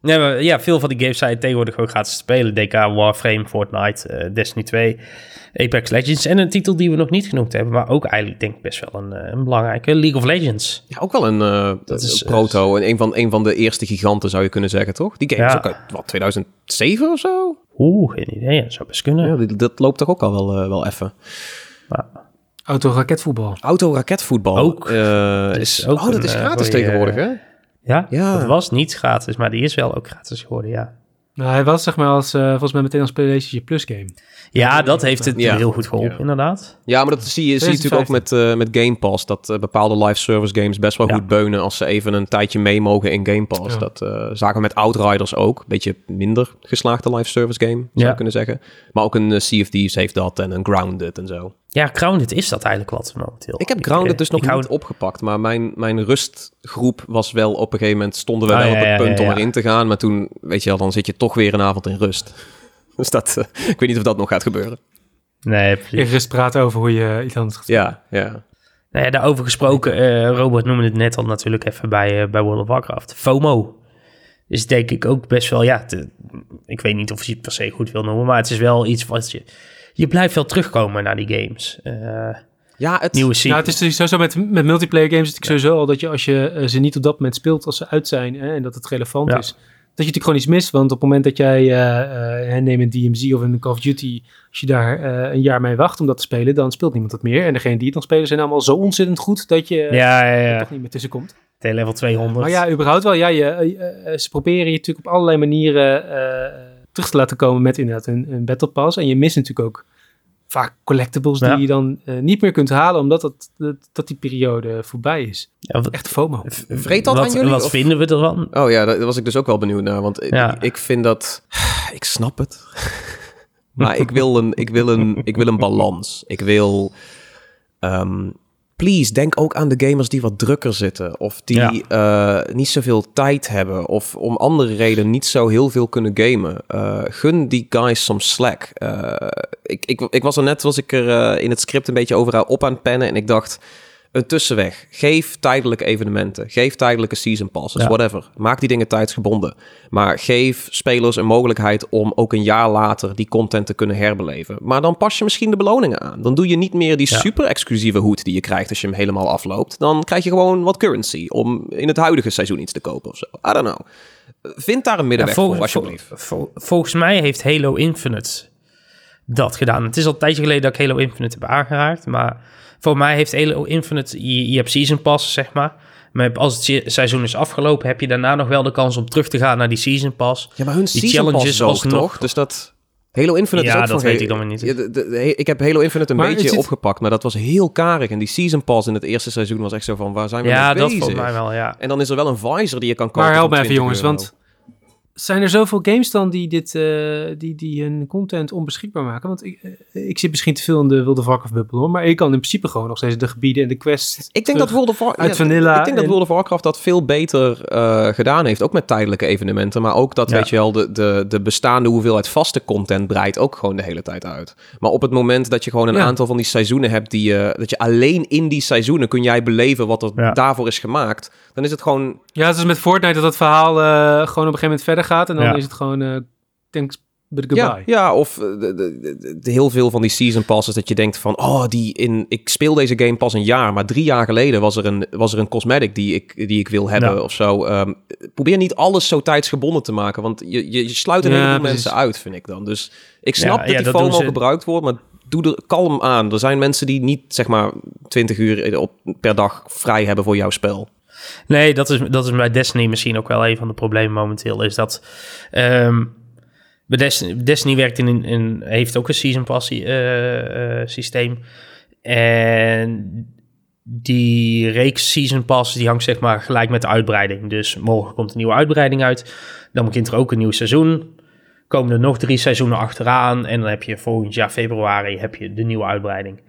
Nee, maar ja, veel van die games zijn tegenwoordig gewoon gratis te spelen. DK, Warframe, Fortnite, eh, Destiny 2, Apex Legends. En een titel die we nog niet genoemd hebben, maar ook eigenlijk denk ik best wel een, eh, een belangrijke, League of Legends. Ja, ook wel een, eh, Dat is, een proto. en een van, een van de eerste giganten zou je kunnen zeggen, toch? Die game Ja. is ook uit, wat, 2007 of zo? Oeh, geen idee, dat zou best kunnen. Ja, dat loopt toch ook al wel, wel even. Auto-raketvoetbal. Auto-raketvoetbal. Ook. is, is ook oh, dat een, is gratis goeie, tegenwoordig, hè? Ja, Ja. dat was niet gratis, maar die is wel ook gratis geworden, ja. Nou, hij was zeg maar als, eh, volgens mij meteen als PlayStation Plus game. Ja, dat heeft het Ja. heel goed geholpen, Ja. inderdaad. Ja, maar dat zie je, zie je natuurlijk ook met, eh, met Game Pass. Dat eh, bepaalde live service games best wel Ja. goed beunen als ze even een tijdje mee mogen in Game Pass. Ja. Dat eh, zagen we met Outriders ook. Beetje minder geslaagde live service game, zou Ja. je kunnen zeggen. Maar ook een Sea of Thieves heeft dat en een Grounded en zo. Ja, Grounded is dat eigenlijk wat momenteel. Ik heb Grounded eh, dus nog ik hou- niet opgepakt. Maar mijn, mijn rustgroep was wel op een gegeven moment... stonden we Ah, wel ja, op het ja, punt ja, om ja. erin te gaan. Maar toen, weet je wel, dan zit je toch weer een avond in rust. Dus dat, eh, ik weet niet of dat nog gaat gebeuren. Nee, precies. Rust praten over hoe je iets anders gaat Ja, ja. Nou ja, daarover gesproken, eh, Robert noemde het net al natuurlijk even bij, bij World of Warcraft. FOMO is denk ik ook best wel, ja, te- ik weet niet of je het per se goed wil noemen, maar het is wel iets wat je, je blijft wel terugkomen naar die games. Eh, Ja, het... nieuwe. Nou, het is dus sowieso met, met multiplayer games is het natuurlijk sowieso al dat je als je eh, ze niet op dat moment speelt als ze uit zijn hè, en dat het relevant Ja. is, dat je natuurlijk gewoon iets mist. Want op het moment dat jij, uh, neem een DMZ of een Call of Duty, als je daar eh, een jaar mee wacht om dat te spelen, dan speelt niemand dat meer. En degenen die het dan spelen zijn allemaal zo ontzettend goed dat je eh, ja, ja, er toch niet meer tussenkomt. Tegen level 200. Maar ja, überhaupt wel. Ja, je, eh, eh, ze proberen je natuurlijk op allerlei manieren eh, terug te laten komen met inderdaad een, een Battle Pass. En je mist natuurlijk ook vaak collectibles Ja. die je dan eh, niet meer kunt halen, omdat dat, dat, dat die periode voorbij is. Ja, wat, Echt FOMO. Vreet dat wat, aan jullie, Wat of- vinden we ervan? Oh ja, daar was ik dus ook wel benieuwd naar. Want ik- Ja. ik, ik vind dat... Ik snap het. maar ik wil een, ik wil een, ik wil een balans. Ik wil... ehm, please, denk ook aan de gamers die wat drukker zitten. Of die eh, niet zoveel tijd hebben. Of om andere redenen niet zo heel veel kunnen gamen. Eh, gun die guys soms slack. Eh, ik, ik, ik was er net, was ik er in het script een beetje over op aan het pennen. En ik dacht, een tussenweg. Geef tijdelijke evenementen. Geef tijdelijke season passes, Ja. whatever. Maak die dingen tijdsgebonden. Maar geef spelers een mogelijkheid om ook een jaar later die content te kunnen herbeleven. Maar dan pas je misschien de beloningen aan. Dan doe je niet meer die Ja. super exclusieve hoed die je krijgt als je hem helemaal afloopt. Dan krijg je gewoon wat currency om in het huidige seizoen iets te kopen of zo. I don't know. Vind daar een middenweg Ja, voor, alsjeblieft. vol- vol- volgens mij heeft Halo Infinite dat gedaan. Het is al een tijdje geleden dat ik Halo Infinite heb aangeraakt. Maar voor mij heeft Halo Infinite... Je, je hebt Season Pass, zeg maar. Maar als het se- seizoen is afgelopen... heb je daarna nog wel de kans om terug te gaan naar die Season Pass. Ja, maar hun Die season pass challenges alsnog- toch? Dus dat... Halo Infinite Ja, is ook dat van... weet ik dan weer niet. Ja, de- de- de- ik heb Halo Infinite een Maar beetje het- opgepakt, maar dat was heel karig. En die season pass in het eerste seizoen was echt zo van, waar zijn we Ja, mee dat bezig? volgens mij wel, ja. En dan is er wel een visor die je kan kopen Maar help me even 20 jongens, euro. want zijn er zoveel games dan die, dit, eh, die, die hun content onbeschikbaar maken? Want ik, eh, ik zit misschien te veel in de Wilde Warcraft bubbel hoor, maar ik kan in principe gewoon nog steeds de gebieden en de quests Ik denk dat World of War- uit ja, Vanilla Ik denk dat en- World of Warcraft dat veel beter eh, gedaan heeft. Ook met tijdelijke evenementen. Maar ook dat, Ja. weet je wel, de, de, de bestaande hoeveelheid vaste content breidt ook gewoon de hele tijd uit. Maar op het moment dat je gewoon een Ja. aantal van die seizoenen hebt... Die, je dat je alleen in die seizoenen kun jij beleven wat er Ja. daarvoor is gemaakt... dan is het gewoon... Ja, het is met Fortnite dat het verhaal eh, gewoon op een gegeven moment verder gaat en dan Ja. is het gewoon eh thanks but Ja, goodbye. ja, of eh, de, de, de- de- heel veel van die season passes dat je denkt van... oh, die in, ik speel deze game pas een jaar... maar drie jaar geleden was er een, was er een cosmetic die ik, die ik wil hebben Ja. of zo. Ehm, probeer niet alles zo tijdsgebonden te maken... want je, je, je sluit een Ja, heleboel mensen uit, vind ik dan. Dus ik snap Ja, dat ja, die FOMO ze- gebruikt wordt... maar doe er kalm aan. Er zijn mensen die niet, zeg maar, 20 uur op, per dag vrij hebben voor jouw spel. Nee, dat is, dat is bij Destiny misschien ook wel een van de problemen momenteel. Is dat bij Destiny, werkt in, in, heeft ook een season pass eh, eh, systeem. En die reeks season pass die hangt zeg maar gelijk met de uitbreiding. Dus morgen komt een nieuwe uitbreiding uit. Dan begint er ook een nieuw seizoen. Komen er nog drie seizoenen achteraan. En dan heb je volgend jaar februari heb je de nieuwe uitbreiding.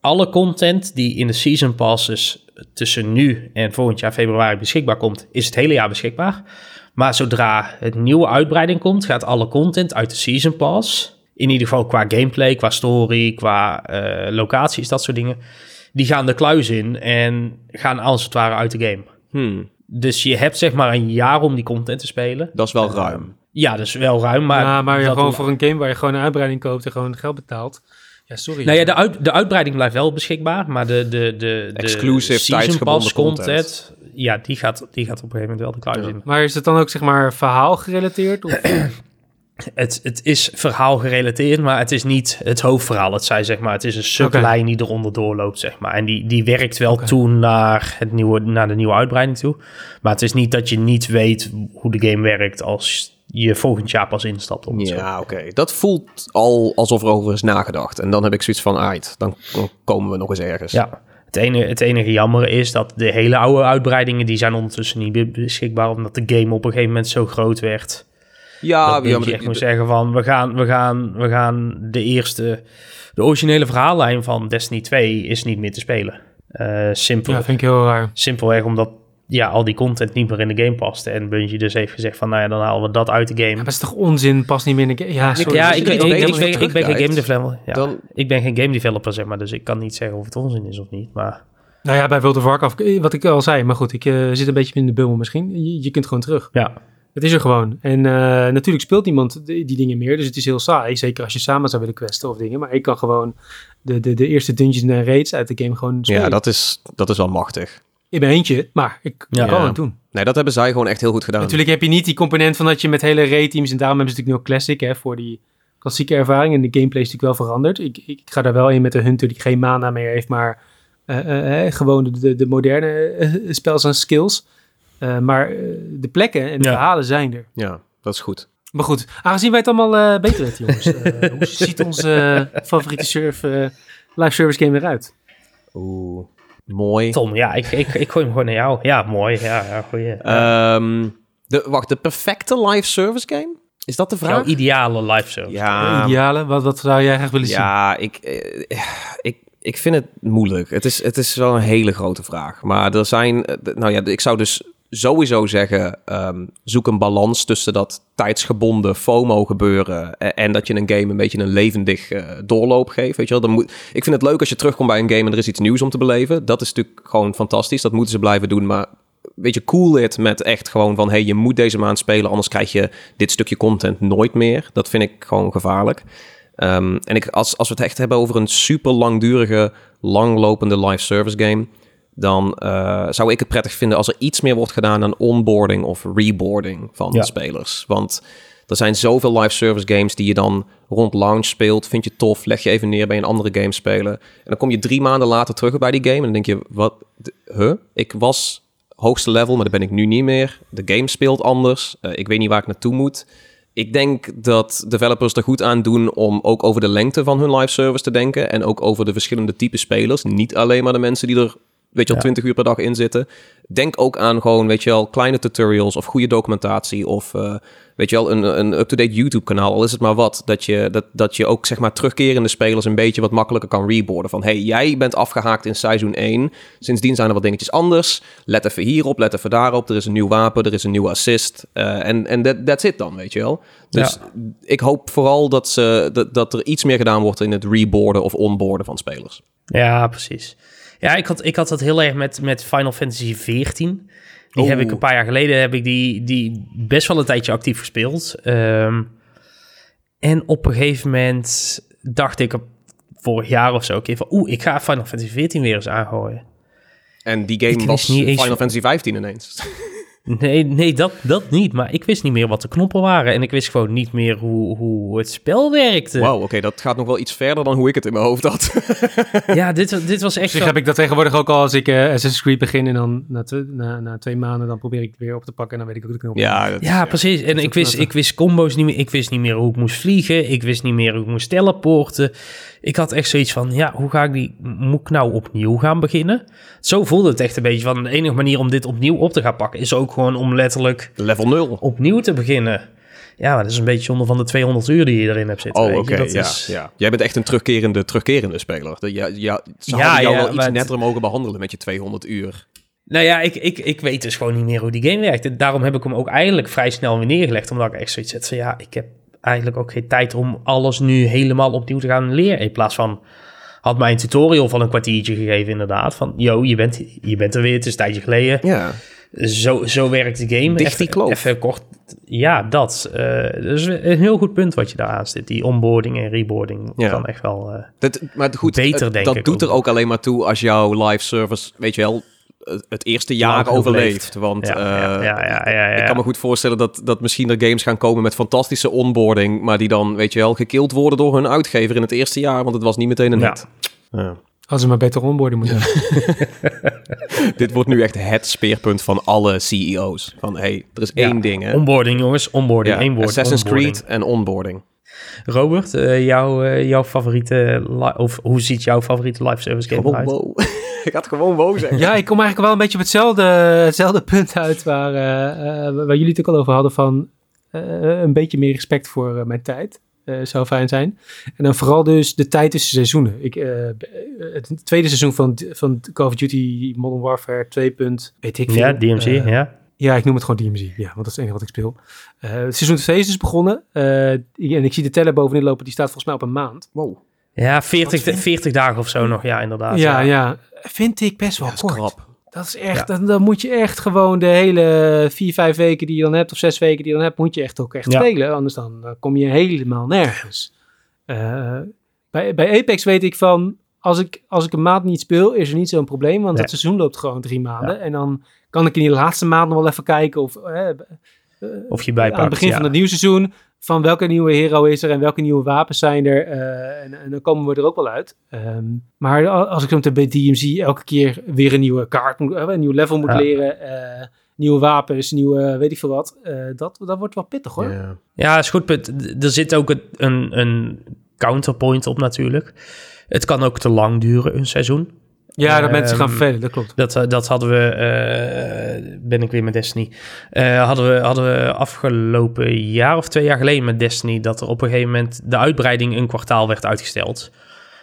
Alle content die in de season passes tussen nu en volgend jaar februari beschikbaar komt, is het hele jaar beschikbaar. Maar zodra het nieuwe uitbreiding komt, gaat alle content uit de season pass, in ieder geval qua gameplay, qua story, qua eh, locaties, dat soort dingen, die gaan de kluis in en gaan als het ware uit de game. Hmm, Dus je hebt zeg maar een jaar om die content te spelen. dat is wel ruim. Ja, dus wel ruim, maar... Maar, maar ja, dat- gewoon voor een game waar je gewoon een uitbreiding koopt en gewoon geld betaalt. Ja, sorry. Nou ja, de, uit, de uitbreiding blijft wel beschikbaar, maar de, de, de, de Exclusive, season tijdsgebonden pass content. ja, die gaat, die gaat op een gegeven moment wel de kluis in. Maar is het dan ook zeg maar verhaal gerelateerd? Of? Het, het is verhaal gerelateerd, maar het is niet het hoofdverhaal. Het, zij, zeg maar, het is een sublijn die eronder doorloopt, zeg maar. En die, die werkt wel Oké. toe naar, het nieuwe, naar de nieuwe uitbreiding toe. Maar het is niet dat je niet weet hoe de game werkt als je volgend jaar pas instapt. Om het. Ja, oké. Dat voelt al alsof er over is nagedacht. En dan heb ik zoiets van, uit, dan dan komen we nog eens ergens. Ja, het enige, het enige jammer is dat de hele oude uitbreidingen... die zijn ondertussen niet meer beschikbaar... omdat de game op een gegeven moment zo groot werd... ja, dat ja, je echt moet zeggen van... We gaan, we, gaan, we gaan de eerste... De originele verhaallijn van Destiny 2 is niet meer te spelen. Eh, simpel, Ja, vind ik heel raar. Simpelweg omdat ja, al die content niet meer in de game paste. En Bungie dus heeft gezegd van... nou ja, dan halen we dat uit de game. Ja, maar dat is toch onzin? Past niet meer in de game. Ja, sorry. ja, ik, ik, er ik, ben, voor ik ben geen game developer. Ja. dan- Ik ben geen game developer, zeg maar. Dus ik kan niet zeggen of het onzin is of niet. Maar Nou ja, bij World of Warcraft, eh, wat ik al zei. Maar goed, ik eh, zit een beetje in de bubbel misschien. Je, je kunt gewoon terug. ja, Het is er gewoon. En eh, natuurlijk speelt niemand die, die dingen meer. Dus het is heel saai. Zeker als je samen zou willen questen of dingen. Maar ik kan gewoon de, de, de eerste dungeons en raids uit de game gewoon spelen. ja dat, is, dat is wel machtig. In mijn eentje, maar ik Ja. kan het doen. Nee, dat hebben zij gewoon echt heel goed gedaan. Natuurlijk heb je niet die component van dat je met hele raid-teams... en daarom hebben ze natuurlijk nog Classic hè, voor die klassieke ervaring. En de gameplay is natuurlijk wel veranderd. Ik, ik ga daar wel in met de Hunter die geen mana meer heeft... maar eh, eh, eh, gewoon de, de, de moderne spels en skills. Eh, maar de plekken en de Ja. verhalen zijn er. Ja, dat is goed. Maar goed, aangezien wij het allemaal eh, beter weten, jongens. hoe ziet onze favoriete surf, live service game eruit? Oeh, mooi. Tom, ja, ik, ik, ik gooi hem gewoon naar jou. Ja, mooi. Ja, ja goeie. Ehm, de, wacht, de perfecte live service game? Is dat de Jouw vraag? ideale live service. Ja, Ideale, wat, wat zou jij graag willen zien? ja ik, eh, ik, ik vind het moeilijk. Het is, het is wel een hele grote vraag. Maar er zijn, eh, nou ja, ik zou dus sowieso zeggen, ehm, zoek een balans tussen dat tijdsgebonden FOMO gebeuren en, dat je een game een beetje een levendig eh, doorloop geeft. Weet je wel? Dan moet, ik vind het leuk als je terugkomt bij een game en er is iets nieuws om te beleven. Dat is natuurlijk gewoon fantastisch. Dat moeten ze blijven doen. Maar weet je, cool it met echt gewoon van... hey, je moet deze maand spelen, anders krijg je dit stukje content nooit meer. Dat vind ik gewoon gevaarlijk. Ehm, en ik, als, als we het echt hebben over een super langdurige, langlopende live service game... dan eh, zou ik het prettig vinden als er iets meer wordt gedaan aan onboarding of reboarding van Ja. de spelers. Want er zijn zoveel live service games die je dan rond launch speelt. Vind je tof, leg je even neer bij een andere game spelen. En dan kom je drie maanden later terug bij die game en dan denk je, wat, huh? Ik was hoogste level, maar dat ben ik nu niet meer. De game speelt anders. Eh, ik weet niet waar ik naartoe moet. Ik denk dat developers er goed aan doen om ook over de lengte van hun live service te denken. En ook over de verschillende type spelers. Niet alleen maar de mensen die er, weet je wel, Ja. 20 uur per dag in zitten. Denk ook aan gewoon, weet je wel, kleine tutorials of goede documentatie. Of, eh, weet je wel, een, een up-to-date YouTube-kanaal. Al is het maar wat. Dat je, dat, dat je ook, zeg maar, terugkerende spelers een beetje wat makkelijker kan reboarden. Van, hey, jij bent afgehaakt in seizoen 1. Sindsdien zijn er wat dingetjes anders. Let even hierop, let even daarop. Er is een nieuw wapen, er is een nieuwe assist. Eh, En en that, that's it dan, weet je wel. Dus ik hoop vooral dat, ze, dat, dat er iets meer gedaan wordt in het reboarden of onboarden van spelers. Ja, precies. Ja, ik had, ik had dat heel erg met, met Final Fantasy XIV. Die heb ik Oeh. een paar jaar geleden heb ik die, die best wel een tijdje actief gespeeld. Ehm, en op een gegeven moment dacht ik op vorig jaar of zo een keer van... Oeh, ik ga Final Fantasy XIV weer eens aangooien. En die game was niet eens- Final Fantasy 15 ineens. Nee, nee dat, dat niet. Maar ik wist niet meer wat de knoppen waren. En ik wist gewoon niet meer hoe, hoe het spel werkte. Wauw, oké, dat gaat nog wel iets verder dan hoe ik het in mijn hoofd had. Ja, dit, dit was echt zo... heb ik dat tegenwoordig ook al als ik eh Assassin's Creed begin en dan na, na, na twee maanden dan probeer ik het weer op te pakken en dan weet ik ook de knop. ja, dat- Ja, precies. En ik wist, ik wist combo's niet meer. Ik wist niet meer hoe ik moest vliegen. Ik wist niet meer hoe ik moest teleporten. Ik had echt zoiets van, ja, hoe ga ik die... Moet ik nou opnieuw gaan beginnen? Zo voelde het echt een beetje van... De enige manier om dit opnieuw op te gaan pakken... is ook gewoon om letterlijk Level 0. opnieuw te beginnen. Ja, maar dat is een beetje onder van de 200 uur die je erin hebt zitten. Oh, oké. ja, is- ja. Jij bent echt een terugkerende, terugkerende speler. Ja, ja, ze Ja, hadden jou ja, wel iets het- netter mogen behandelen met je 200 uur. Nou ja, ik, ik, ik weet dus gewoon niet meer hoe die game werkt. En Daarom heb ik hem ook eigenlijk vrij snel weer neergelegd. Omdat ik echt zoiets had van ja, ik heb eigenlijk ook geen tijd om alles nu helemaal opnieuw te gaan leren. In plaats van, had mij een tutorial van een kwartiertje gegeven inderdaad. Van, yo, je bent, je bent er weer, het is een tijdje geleden. Ja. Zo, zo werkt de game. Dicht Even- die kloof. Even kort. Ja, dat. eh, dat is een heel goed punt wat je daar aanstipt. Die onboarding en reboarding Ja. kan echt wel... eh, Dat, maar goed, Beter, denk dat ik doet er ook. alleen maar toe als jouw live service, weet je wel, het- eerste jaar overleeft. leeft. Want ja, ja, eh, ja, ja, ja, ik kan me goed voorstellen dat, dat misschien er games gaan komen met fantastische onboarding, maar die dan, weet je wel, gekild worden door hun uitgever in het eerste jaar, want het was niet meteen een hit. Ja. Hadden ze maar beter onboarding moeten hebben. Dit wordt nu echt het speerpunt van alle CEO's. Van, hey, er is Ja. één ding, hè. Onboarding, jongens. Onboarding. Ja, één woord. Assassin's onboarding. Creed en onboarding. Robert, eh, jouw, eh, jouw favoriete... Of hoe ziet jouw favoriete live service game Gewoon eruit? wow. ik had gewoon wow zeggen. Ja, ik kom eigenlijk wel een beetje op hetzelfde, hetzelfde punt uit waar, eh, eh, waar jullie het ook al over hadden van eh, een beetje meer respect voor mijn tijd. Eh, zou fijn zijn. En dan vooral dus de tijd tussen seizoenen. Ik, eh, het tweede seizoen van, van Call of Duty Modern Warfare 2. punt, Weet ik veel. Ja, DMC, ja. Ja, ik noem het gewoon DMZ. Ja, want dat is het enige wat ik speel. Eh, seizoen 2 is dus begonnen. Eh, en ik zie de teller bovenin lopen. Die staat volgens mij op een maand. Wow. Ja, 40, Wat vind- 40 dagen of zo nog. Ja, inderdaad. ja, ja. Vind ik best wel Ja, kort. krap. Dat is echt, dan, dan moet je echt gewoon de hele vier, vijf weken die je dan hebt, of zes weken die je dan hebt, moet je echt ook echt Ja. spelen. Anders dan, dan kom je helemaal nergens. Eh, bij, bij Apex weet ik van, als ik, als ik een maand niet speel, is er niet zo'n probleem, want Nee. het seizoen loopt gewoon drie maanden. En dan kan ik in die laatste maand nog wel even kijken of... eh, Of je bijpakt, aan het begin van het nieuwe seizoen. Van welke nieuwe hero is er en welke nieuwe wapens zijn er. eh, en, en dan komen we er ook wel uit. Ehm, maar als ik zo meteen bij DMZ elke keer weer een nieuwe kaart, moet, eh, een nieuw level moet Ja. leren. eh, nieuwe wapens, nieuwe weet ik veel wat. eh, dat, dat wordt wel pittig hoor. Ja. Ja, is goed. punt. Er zit ook een, een counterpoint op natuurlijk. Het kan ook te lang duren, een seizoen. Ja, dat mensen gaan Ehm, vervelen, dat klopt. Dat, dat hadden we, eh, ben ik weer met Destiny, Eh, hadden, we, hadden we afgelopen jaar of twee jaar geleden met Destiny, dat er op een gegeven moment de uitbreiding een kwartaal werd uitgesteld.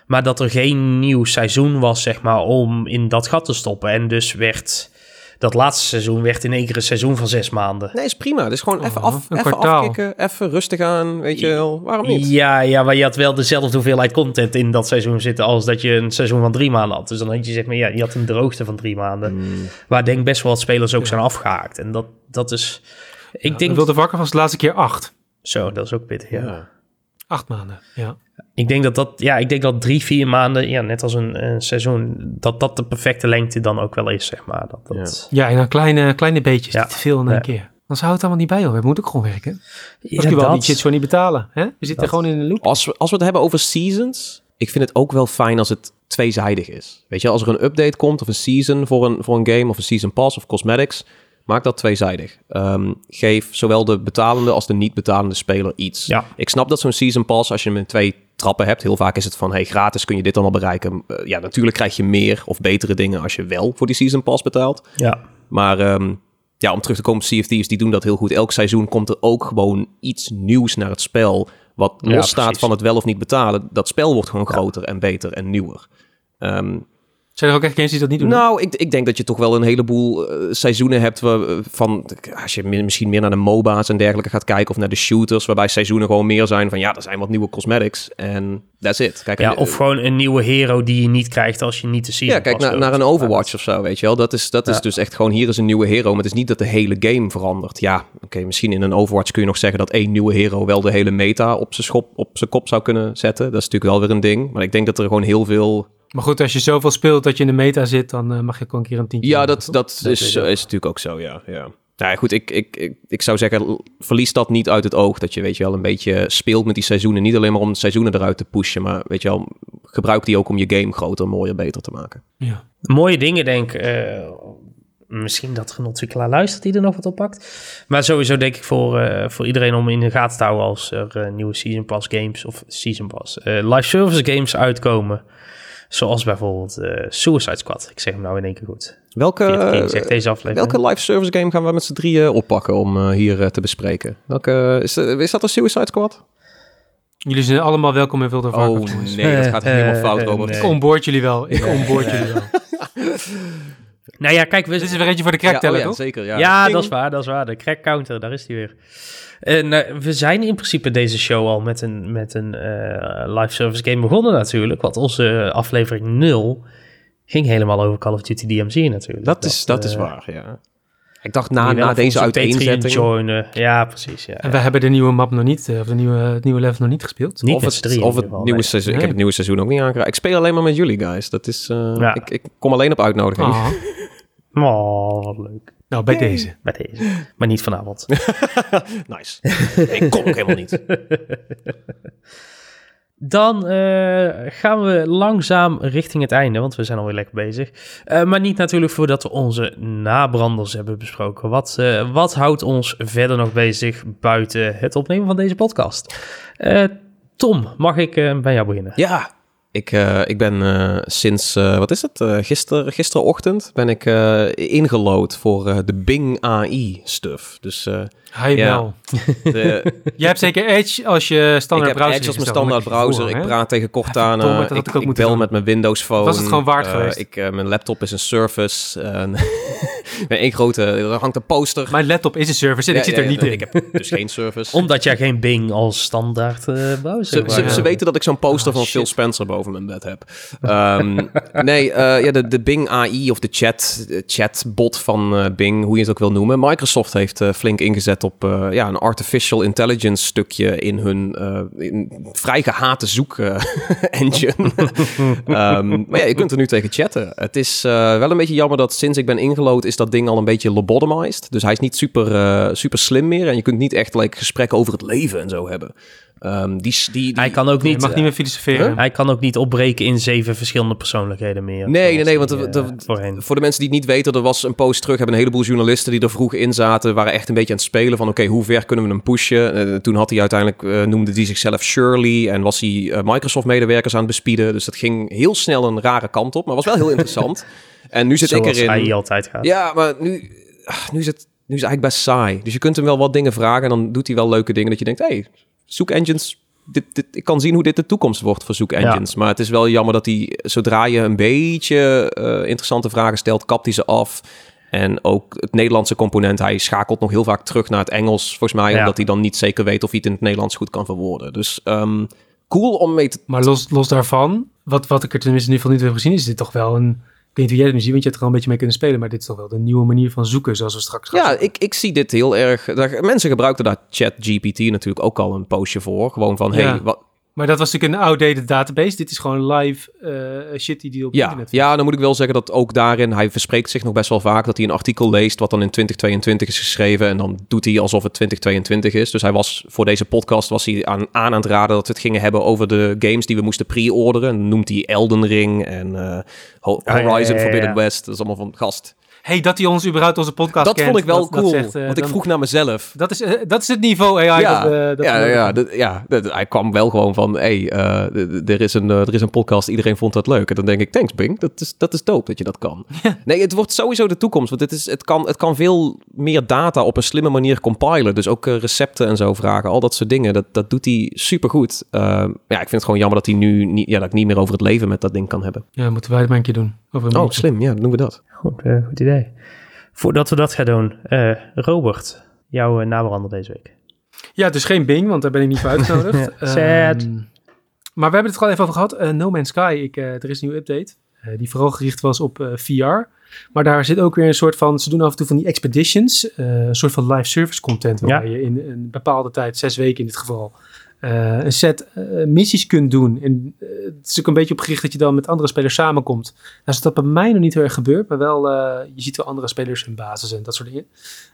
Maar dat er geen nieuw seizoen was, zeg maar, om in dat gat te stoppen. En dus werd dat laatste seizoen werd in één keer een seizoen van zes maanden. Nee, is prima. Is gewoon even, Oh, af, een even kwartaal. afkicken, even rustig aan, weet je wel. Waarom niet? Ja, ja, maar je had wel dezelfde hoeveelheid content in dat seizoen zitten als dat je een seizoen van drie maanden had. Dus dan had je zeg maar, ja, je had een droogte van drie maanden. Hmm. Waar denk ik best wel wat spelers ook zijn afgehaakt. En dat, dat is, ik Ik denk, wilde wakker was de laatste keer acht. zo, dat is ook pittig, ja. Ja. Acht maanden, ja. Ik denk dat dat, ja, ik denk dat drie, vier maanden, ja, net als een, een seizoen, dat dat de perfecte lengte dan ook wel is, zeg maar. Dat, dat, Ja, en dan kleine, kleine beetjes, Ja. niet te veel in één Ja. keer. Dan zou het allemaal niet bij horen. We moeten ook gewoon werken. Ja, Als je wel dat- die shit gewoon niet betalen. Hè? We zitten Dat- gewoon in een loop. Als, we, als we het hebben over seasons, ik vind het ook wel fijn als het tweezijdig is. Weet je, als er een update komt of een season voor een, voor een game of een season pass of cosmetics, maak dat tweezijdig. Ehm, geef zowel de betalende als de niet betalende speler iets. Ja. Ik snap dat zo'n season pass, als je hem in twee trappen hebt, heel vaak is het van, hey, gratis kun je dit allemaal bereiken. Eh, ja, natuurlijk krijg je meer of betere dingen als je wel voor die season pass betaalt. Ja, Maar ehm, ja, om terug te komen op Sea die doen dat heel goed. Elk seizoen komt er ook gewoon iets nieuws naar het spel. Wat Ja, los staat precies. van het wel of niet betalen. Dat spel wordt gewoon groter en beter en nieuwer. Ehm, Zijn er ook echt games die dat niet doen? nou, ik, ik denk dat je toch wel een heleboel eh, seizoenen hebt waar, eh, van, als je mi- misschien meer naar de MOBA's en dergelijke gaat kijken of naar de shooters, waarbij seizoenen gewoon meer zijn van ja, er zijn wat nieuwe cosmetics en that's it. Kijk, ja eh, of gewoon een nieuwe hero die je niet krijgt als je niet de season ja, kijk pass naar, een Overwatch of zo, weet je wel. Dat is, dat is dus echt gewoon, hier is een nieuwe hero. Maar het is niet dat de hele game verandert. Ja, oké, misschien in een Overwatch kun je nog zeggen dat één nieuwe hero wel de hele meta op zijn schop- op zijn kop zou kunnen zetten. Dat is natuurlijk wel weer een ding. Maar ik denk dat er gewoon heel veel... Maar goed, als je zoveel speelt dat je in de meta zit, dan eh, mag je ook wel een keer een tientje. Ja, dat, dat, Dat is, is ook. is natuurlijk ook zo, ja. ja. Nou ja, goed, ik, ik, ik, ik zou zeggen, verlies dat niet uit het oog. Dat je, weet je wel, een beetje speelt met die seizoenen. Niet alleen maar om de seizoenen eruit te pushen. Maar, weet je wel, gebruik die ook om je game groter, mooier, beter te maken. Ja. mooie dingen, denk ik. eh, misschien dat er een ontwikkelaar luistert die er nog wat op pakt. Maar sowieso denk ik voor, eh, voor iedereen om in de gaten te houden als er eh, nieuwe Season Pass games of Season Pass, eh, live service games uitkomen. Zoals bijvoorbeeld eh, Suicide Squad. Ik zeg hem nou in één keer goed. Welke, gezegd deze aflevering. welke live service game gaan we met z'n drieën oppakken om eh, hier eh, te bespreken? Welke, is, is dat een Suicide Squad? Jullie zijn allemaal welkom in Wilde Oh jongens. nee, dat gaat helemaal fout, Robert. nee. Ik onboord jullie wel. Ik onboord jullie wel. Nou ja, kijk, we, Dit is weer eentje voor de Ja, crack teller, oh ja, toch? zeker. Ja, Ja, dat is waar, dat is waar. De crack counter, daar is die weer. En eh, we zijn in principe deze show al met een, met een eh, live service game begonnen natuurlijk. Want onze aflevering 0 ging helemaal over Call of Duty DMZ natuurlijk. Dat is, dat is eh, waar, ja. Ik dacht na, na deze uiteenzetting... joinen. Ja, precies. Ja. En we hebben de nieuwe map nog niet, of de nieuwe, het nieuwe level nog niet gespeeld. Niet of het, in of het geval, nieuwe nee. seizoen. Ik heb het nieuwe seizoen ook niet aangeraakt. Ik speel alleen maar met jullie, guys. Dat is... eh, Ja. ik, ik kom alleen op uitnodiging. Oh, wat leuk. Nou, bij deze. Bij deze. Maar niet vanavond. nice. ik kom ook helemaal niet. Dan eh, gaan we langzaam richting het einde, want we zijn alweer lekker bezig. Eh, maar niet natuurlijk voordat we onze nabranders hebben besproken. Wat, eh, wat houdt ons verder nog bezig buiten het opnemen van deze podcast? Eh, Tom, mag ik eh, bij jou beginnen? Ja, ik, eh, ik ben eh, sinds, eh, wat is het, gister, gisterenochtend ben ik ingelood voor de Bing AI stuff. Dus Hi Ja. wel. de, Jij hebt zeker Edge als je ik standaard heb browser Edge als mijn standaard browser. voor, Ik hè? praat tegen Cortana. ik, ik ik bel doen. met mijn Windows Phone. Was het gewoon waard geweest? Ik, mijn laptop is een Surface. Ben één grote, er hangt een poster. Mijn laptop is een service en Ja, ik zit ja, er niet ja, in. Ik heb dus geen Surface. Omdat jij geen Bing als standaard eh browser Ze, ze, ze weten dat ik zo'n poster Ah, van shit. Phil Spencer boven mijn bed heb. Ehm, nee, eh, ja, de, de Bing AI of de chat, de chatbot van eh, Bing, hoe je het ook wil noemen. Microsoft heeft eh, flink ingezet op eh, ja, een artificial intelligence stukje in hun eh, in vrij gehate zoek eh, engine. Ehm, maar ja, je kunt er nu tegen chatten. Het is eh, wel een beetje jammer dat sinds ik ben ingelood is dat ding al een beetje lobotomized. Dus hij is niet super, eh, super slim meer en je kunt niet echt like, gesprekken over het leven en zo hebben. Ehm, die, die, die, Hij kan ook Je niet, mag niet meer filosoferen. hij kan ook niet opbreken in zeven verschillende persoonlijkheden meer. Nee, nee, nee, want de- de- eh. Voor de mensen die het niet weten, er was een post terug. Hebben een heleboel journalisten die er vroeg in zaten. Waren echt een beetje aan het spelen van: oké, hoe ver kunnen we hem pushen? Eh, toen had hij uiteindelijk, eh, noemde hij zichzelf Shirley. En was hij eh, Microsoft-medewerkers aan het bespieden. Dus dat ging heel snel een rare kant op. Maar was wel heel interessant. En nu zit ik Zoals erin. hij altijd gaat. Ja, maar nu, ah, nu, is het, nu is het eigenlijk best saai. Dus je kunt hem wel wat dingen vragen. En dan doet hij wel leuke dingen dat je denkt: hé, hey, zoekengines. Dit, dit, ik kan zien hoe dit de toekomst wordt voor zoekengines. Maar het is wel jammer dat hij, zodra je een beetje eh, interessante vragen stelt, kapt hij ze af. En ook het Nederlandse component, hij schakelt nog heel vaak terug naar het Engels, volgens mij, Ja. omdat hij dan niet zeker weet of hij het in het Nederlands goed kan verwoorden. Dus ehm, cool om mee te... Maar los, los daarvan, wat, wat ik er tenminste in ieder geval niet heb gezien, is dit toch wel een... Ik weet niet hoe jij het nu ziet, want je hebt er al een beetje mee kunnen spelen, maar dit is toch wel de nieuwe manier van zoeken, zoals we straks gaan Ja, ik, ik zie dit heel erg... daar- mensen gebruikten daar ChatGPT natuurlijk ook al een postje voor. Gewoon van, Ja. hey, wat, Maar dat was natuurlijk een outdated database. Dit is gewoon live eh, shit die die op Ja, internet ja, dan moet ik wel zeggen dat ook daarin, hij verspreekt zich nog best wel vaak dat hij een artikel leest wat dan in 2022 is geschreven en dan doet hij alsof het 2022 is. Dus hij was voor deze podcast was hij aan, aan aan het raden dat we het gingen hebben over de games die we moesten pre-orderen. Noemt hij Elden Ring en eh, Ah, ja, ja, Horizon ja, ja. Forbidden West. Dat is allemaal van gast. Hey, dat hij ons überhaupt onze podcast Dat kent, vond ik wel dat- dat cool, zegt, eh, want ik dan- vroeg naar mezelf. Dat is, eh, dat is het niveau AI. ja, dat, dat ja, ja, dat- ja, dat- hij kwam wel gewoon van, hey, eh, er, is een, eh, er is een podcast, iedereen vond dat leuk. En dan denk ik, thanks Bing, dat is, dat is dope dat je dat kan. Nee, het wordt sowieso de toekomst, want het, is, het, kan, het kan veel meer data op een slimme manier compilen. Dus ook eh, recepten en zo vragen, al dat soort dingen, dat, dat doet hij supergoed. Uh, ja, ik vind het gewoon jammer dat hij nu niet, ja, dat ik niet meer over het leven met dat ding kan hebben. Ja, moeten wij het maar een keer doen. Over een Oh, slim, ja, dan doen we dat. Goed, eh, goed idee. Voordat we dat gaan doen, eh, Robert, jouw uh, nabrander deze week. Ja, dus geen Bing, want daar ben ik niet voor uitgenodigd. Sad. Ehm, maar we hebben het er al even over gehad. Eh, no Man's Sky, ik, eh, er is een nieuwe update. eh, die vooral gericht was op eh, VR. Maar daar zit ook weer een soort van... Ze doen af en toe van die expeditions. eh, een soort van live service content. Waar Ja. je in een bepaalde tijd, zes weken in dit geval... eh, een set eh, missies kunt doen. En eh, het is ook een beetje op gericht dat je dan met andere spelers samenkomt. Nou is dat bij mij nog niet heel erg gebeurd. Maar wel, eh, je ziet wel andere spelers hun basis en dat soort dingen.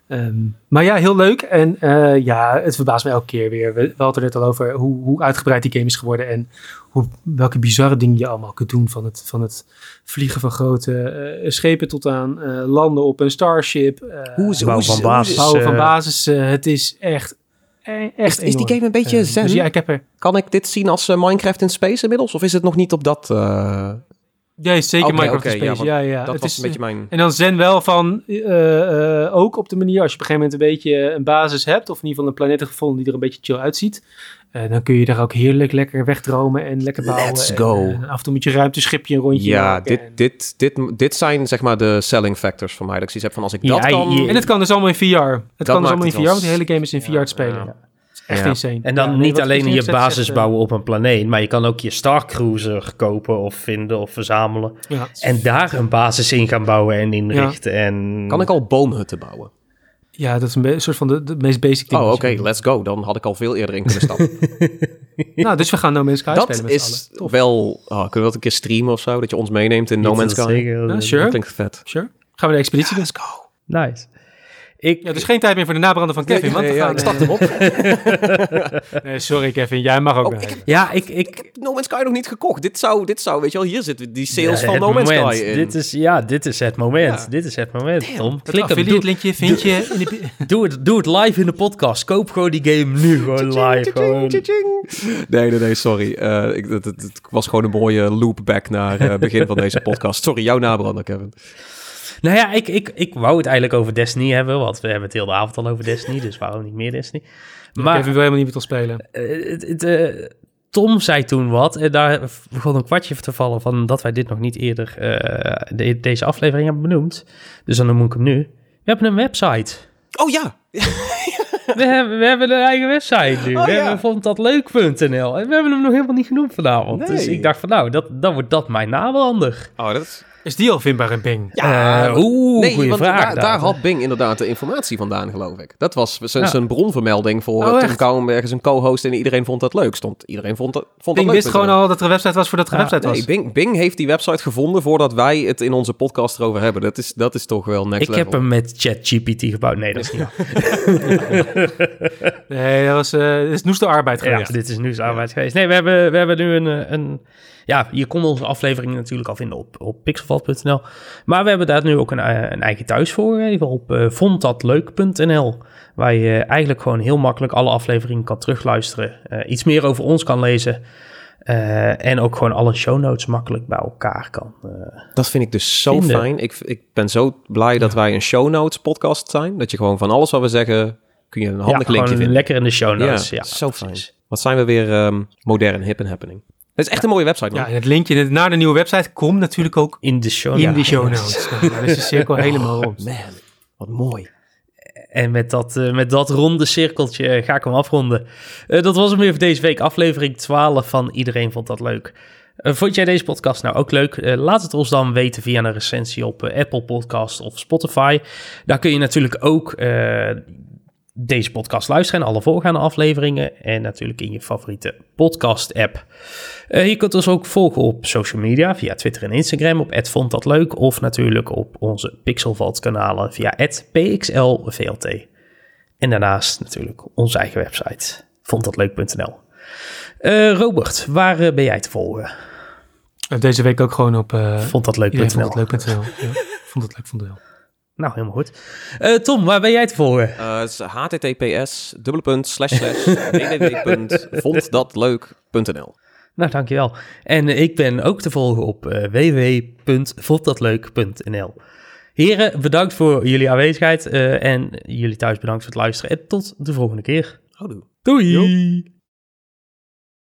Ehm, maar ja, heel leuk. En eh, ja, het verbaast me elke keer weer. We, we hadden het net al over hoe, hoe uitgebreid die game is geworden. En hoe, welke bizarre dingen je allemaal kunt doen. Van het, van het vliegen van grote eh, schepen tot aan eh, landen op een starship. eh, Hoe is, bouwen van basis. is- bouwen van basis. het is echt, echt Is, is die game een beetje Eh, zen? Dus ja, ik heb er... Kan ik dit zien als eh, Minecraft in Space inmiddels? Of is het nog niet op dat... eh, Ja, zeker Oké, Minecraft in Space. ja, Ja, ja. dat Het was is, een beetje mijn... En dan Zen wel van, eh, eh, ook op de manier, als je op een gegeven moment een beetje een basis hebt, of in ieder geval een planeet gevonden die er een beetje chill uitziet, eh, dan kun je daar ook heerlijk lekker wegdromen en lekker bouwen. Let's En, go. eh, af en toe met je ruimteschipje een rondje Ja, maken. dit, En, dit, dit, dit zijn zeg maar de selling factors voor mij. Dat ik zoiets heb van als ik dat Ja, kan... je- en het kan dus allemaal in VR. Het kan dus maakt allemaal in het VR, want die hele game is in VR te spelen. ja. Het is echt Ja. insane. En dan Ja, nee, niet alleen je basis echt, bouwen op een planeet, maar je kan ook je Star Cruiser kopen of vinden of verzamelen. eh, ja. En daar een basis in gaan bouwen en inrichten. En Kan ik al boomhutten bouwen? Ja, dat is een, soort van de, de meest basic ding. Oh, oké, let's go. Dan had ik al veel eerder in kunnen stappen. Nou, dus we gaan No Man's Sky dat spelen met z'n is wel... Oh, kunnen we dat een keer streamen of zo? Dat je ons meeneemt in No Man's dat Sky? zeker. Ja, sure. Dat klinkt vet. Sure. Gaan we de expeditie doen? Let's go. Nice. Ik, Ja, dus geen tijd meer voor de nabrander van Kevin. want we ja, gaan, ik eh, hem op. Nee, sorry Kevin, jij mag ook Oh, wel. ik heb ja, ik, ik, No Man's Sky nog niet gekocht. Dit zou, dit zou weet je wel, hier zitten die sales Ja, van No Man's moment. Sky in. Dit is, ja, dit is het moment. Ja. Dit is het moment, Tom. Het Klik hem. affiliate Doe, linkje vind je in de... doe, het, doe het live in de podcast. Koop gewoon die game nu gewoon live. Gewoon. Nee, nee, nee, sorry. Eh, ik, het, het, het was gewoon een mooie loopback naar het begin van deze podcast. Sorry, jouw nabrander, Kevin. Nou ja, ik, ik, ik wou het eigenlijk over Destiny hebben, want we hebben het heel de avond al over Destiny, dus waarom niet meer Destiny? Maar Kevin wil helemaal niet met ons spelen. eh, eh, Tom zei toen wat en daar begon een kwartje te vallen van dat wij dit nog niet eerder eh, de- deze aflevering hebben benoemd. Dus dan noem ik hem nu. We hebben een website. Oh ja, We hebben, we hebben een eigen website nu. Oh, we ja. hebben vond dat leuk.nl. En we hebben hem nog helemaal niet genoemd vanavond. Dus ik dacht van nou, dat, dan wordt dat mijn nabrander. Oh, dat is... Is die al vindbaar in Bing? Ja, Eh, oeh, nee, goeie want vraag. daar, daar had Bing inderdaad de informatie vandaan, geloof ik. Dat was zijn Ja. bronvermelding voor Oh, Tom? Kouwenberg, zijn co-host. En iedereen vond dat leuk. Stond, iedereen vond dat, vond Bing dat leuk. wist gewoon al dat er een website was voordat er een Ja, website was. Nee, Bing, Bing heeft die website gevonden voordat wij het in onze podcast erover hebben. Dat is, dat is toch wel next Ik level. heb hem met ChatGPT gebouwd. Nee, dat is niet. Nee, dat was uh, is noeste arbeid Ja, geweest. dit is nieuwsarbeid geweest. Nee, we hebben, we hebben nu een, eh, een... Ja, je kon onze aflevering natuurlijk al vinden op, op pixelvat.nl. Maar we hebben daar nu ook een, eh, een eigen thuis voor gegeven op eh vonddatleuk.nl. Waar je eigenlijk gewoon heel makkelijk alle afleveringen kan terugluisteren. eh, iets meer over ons kan lezen. en ook gewoon alle show notes makkelijk bij elkaar kan. Dat vind ik dus zo Vinden. fijn. Ik, ik ben zo blij dat wij een show notes podcast zijn. Dat je gewoon van alles wat we zeggen, kun je een handig ja, linkje vinden. lekker in de show notes. Ja, zo fijn. Wat zijn we weer ehm, modern, hip en happening. Het is echt een mooie website, man. Ja, en het linkje naar de nieuwe website komt natuurlijk ook In de show in notes. de show notes. Nou, dan is de cirkel helemaal rond. Man, wat mooi. En met dat, eh, met dat ronde cirkeltje eh, ga ik hem afronden. Eh, dat was hem weer voor deze week. Aflevering 12 van Iedereen Vond Dat Leuk. Vond jij deze podcast nou ook leuk? Laat het ons dan weten via een recensie op Apple Podcast of Spotify. Daar kun je natuurlijk ook eh, deze podcast luisteren en alle voorgaande afleveringen. En natuurlijk in je favoriete podcast app. Eh, je kunt ons ook volgen op social media via Twitter en Instagram op @vond dat leuk of natuurlijk op onze Pixelvalt kanalen via @pxlvlt. En daarnaast natuurlijk onze eigen website vonddatleuk.nl. Eh Robert, waar eh, ben jij te volgen? Uh, Deze week ook gewoon op... Uh, vond leuk.nl. Ja, vond leuk, vond het wel. Nou, helemaal goed. Eh, Tom, waar ben jij te volgen? Eh, het is https dubbele punt slash slash www.vonddatleuk.nl Nou, dankjewel. En eh, ik ben ook te volgen op eh www.vonddatleuk.nl. Heren, bedankt voor jullie aanwezigheid en jullie thuis bedankt voor het luisteren. En tot de volgende keer. Houdoe. Doei!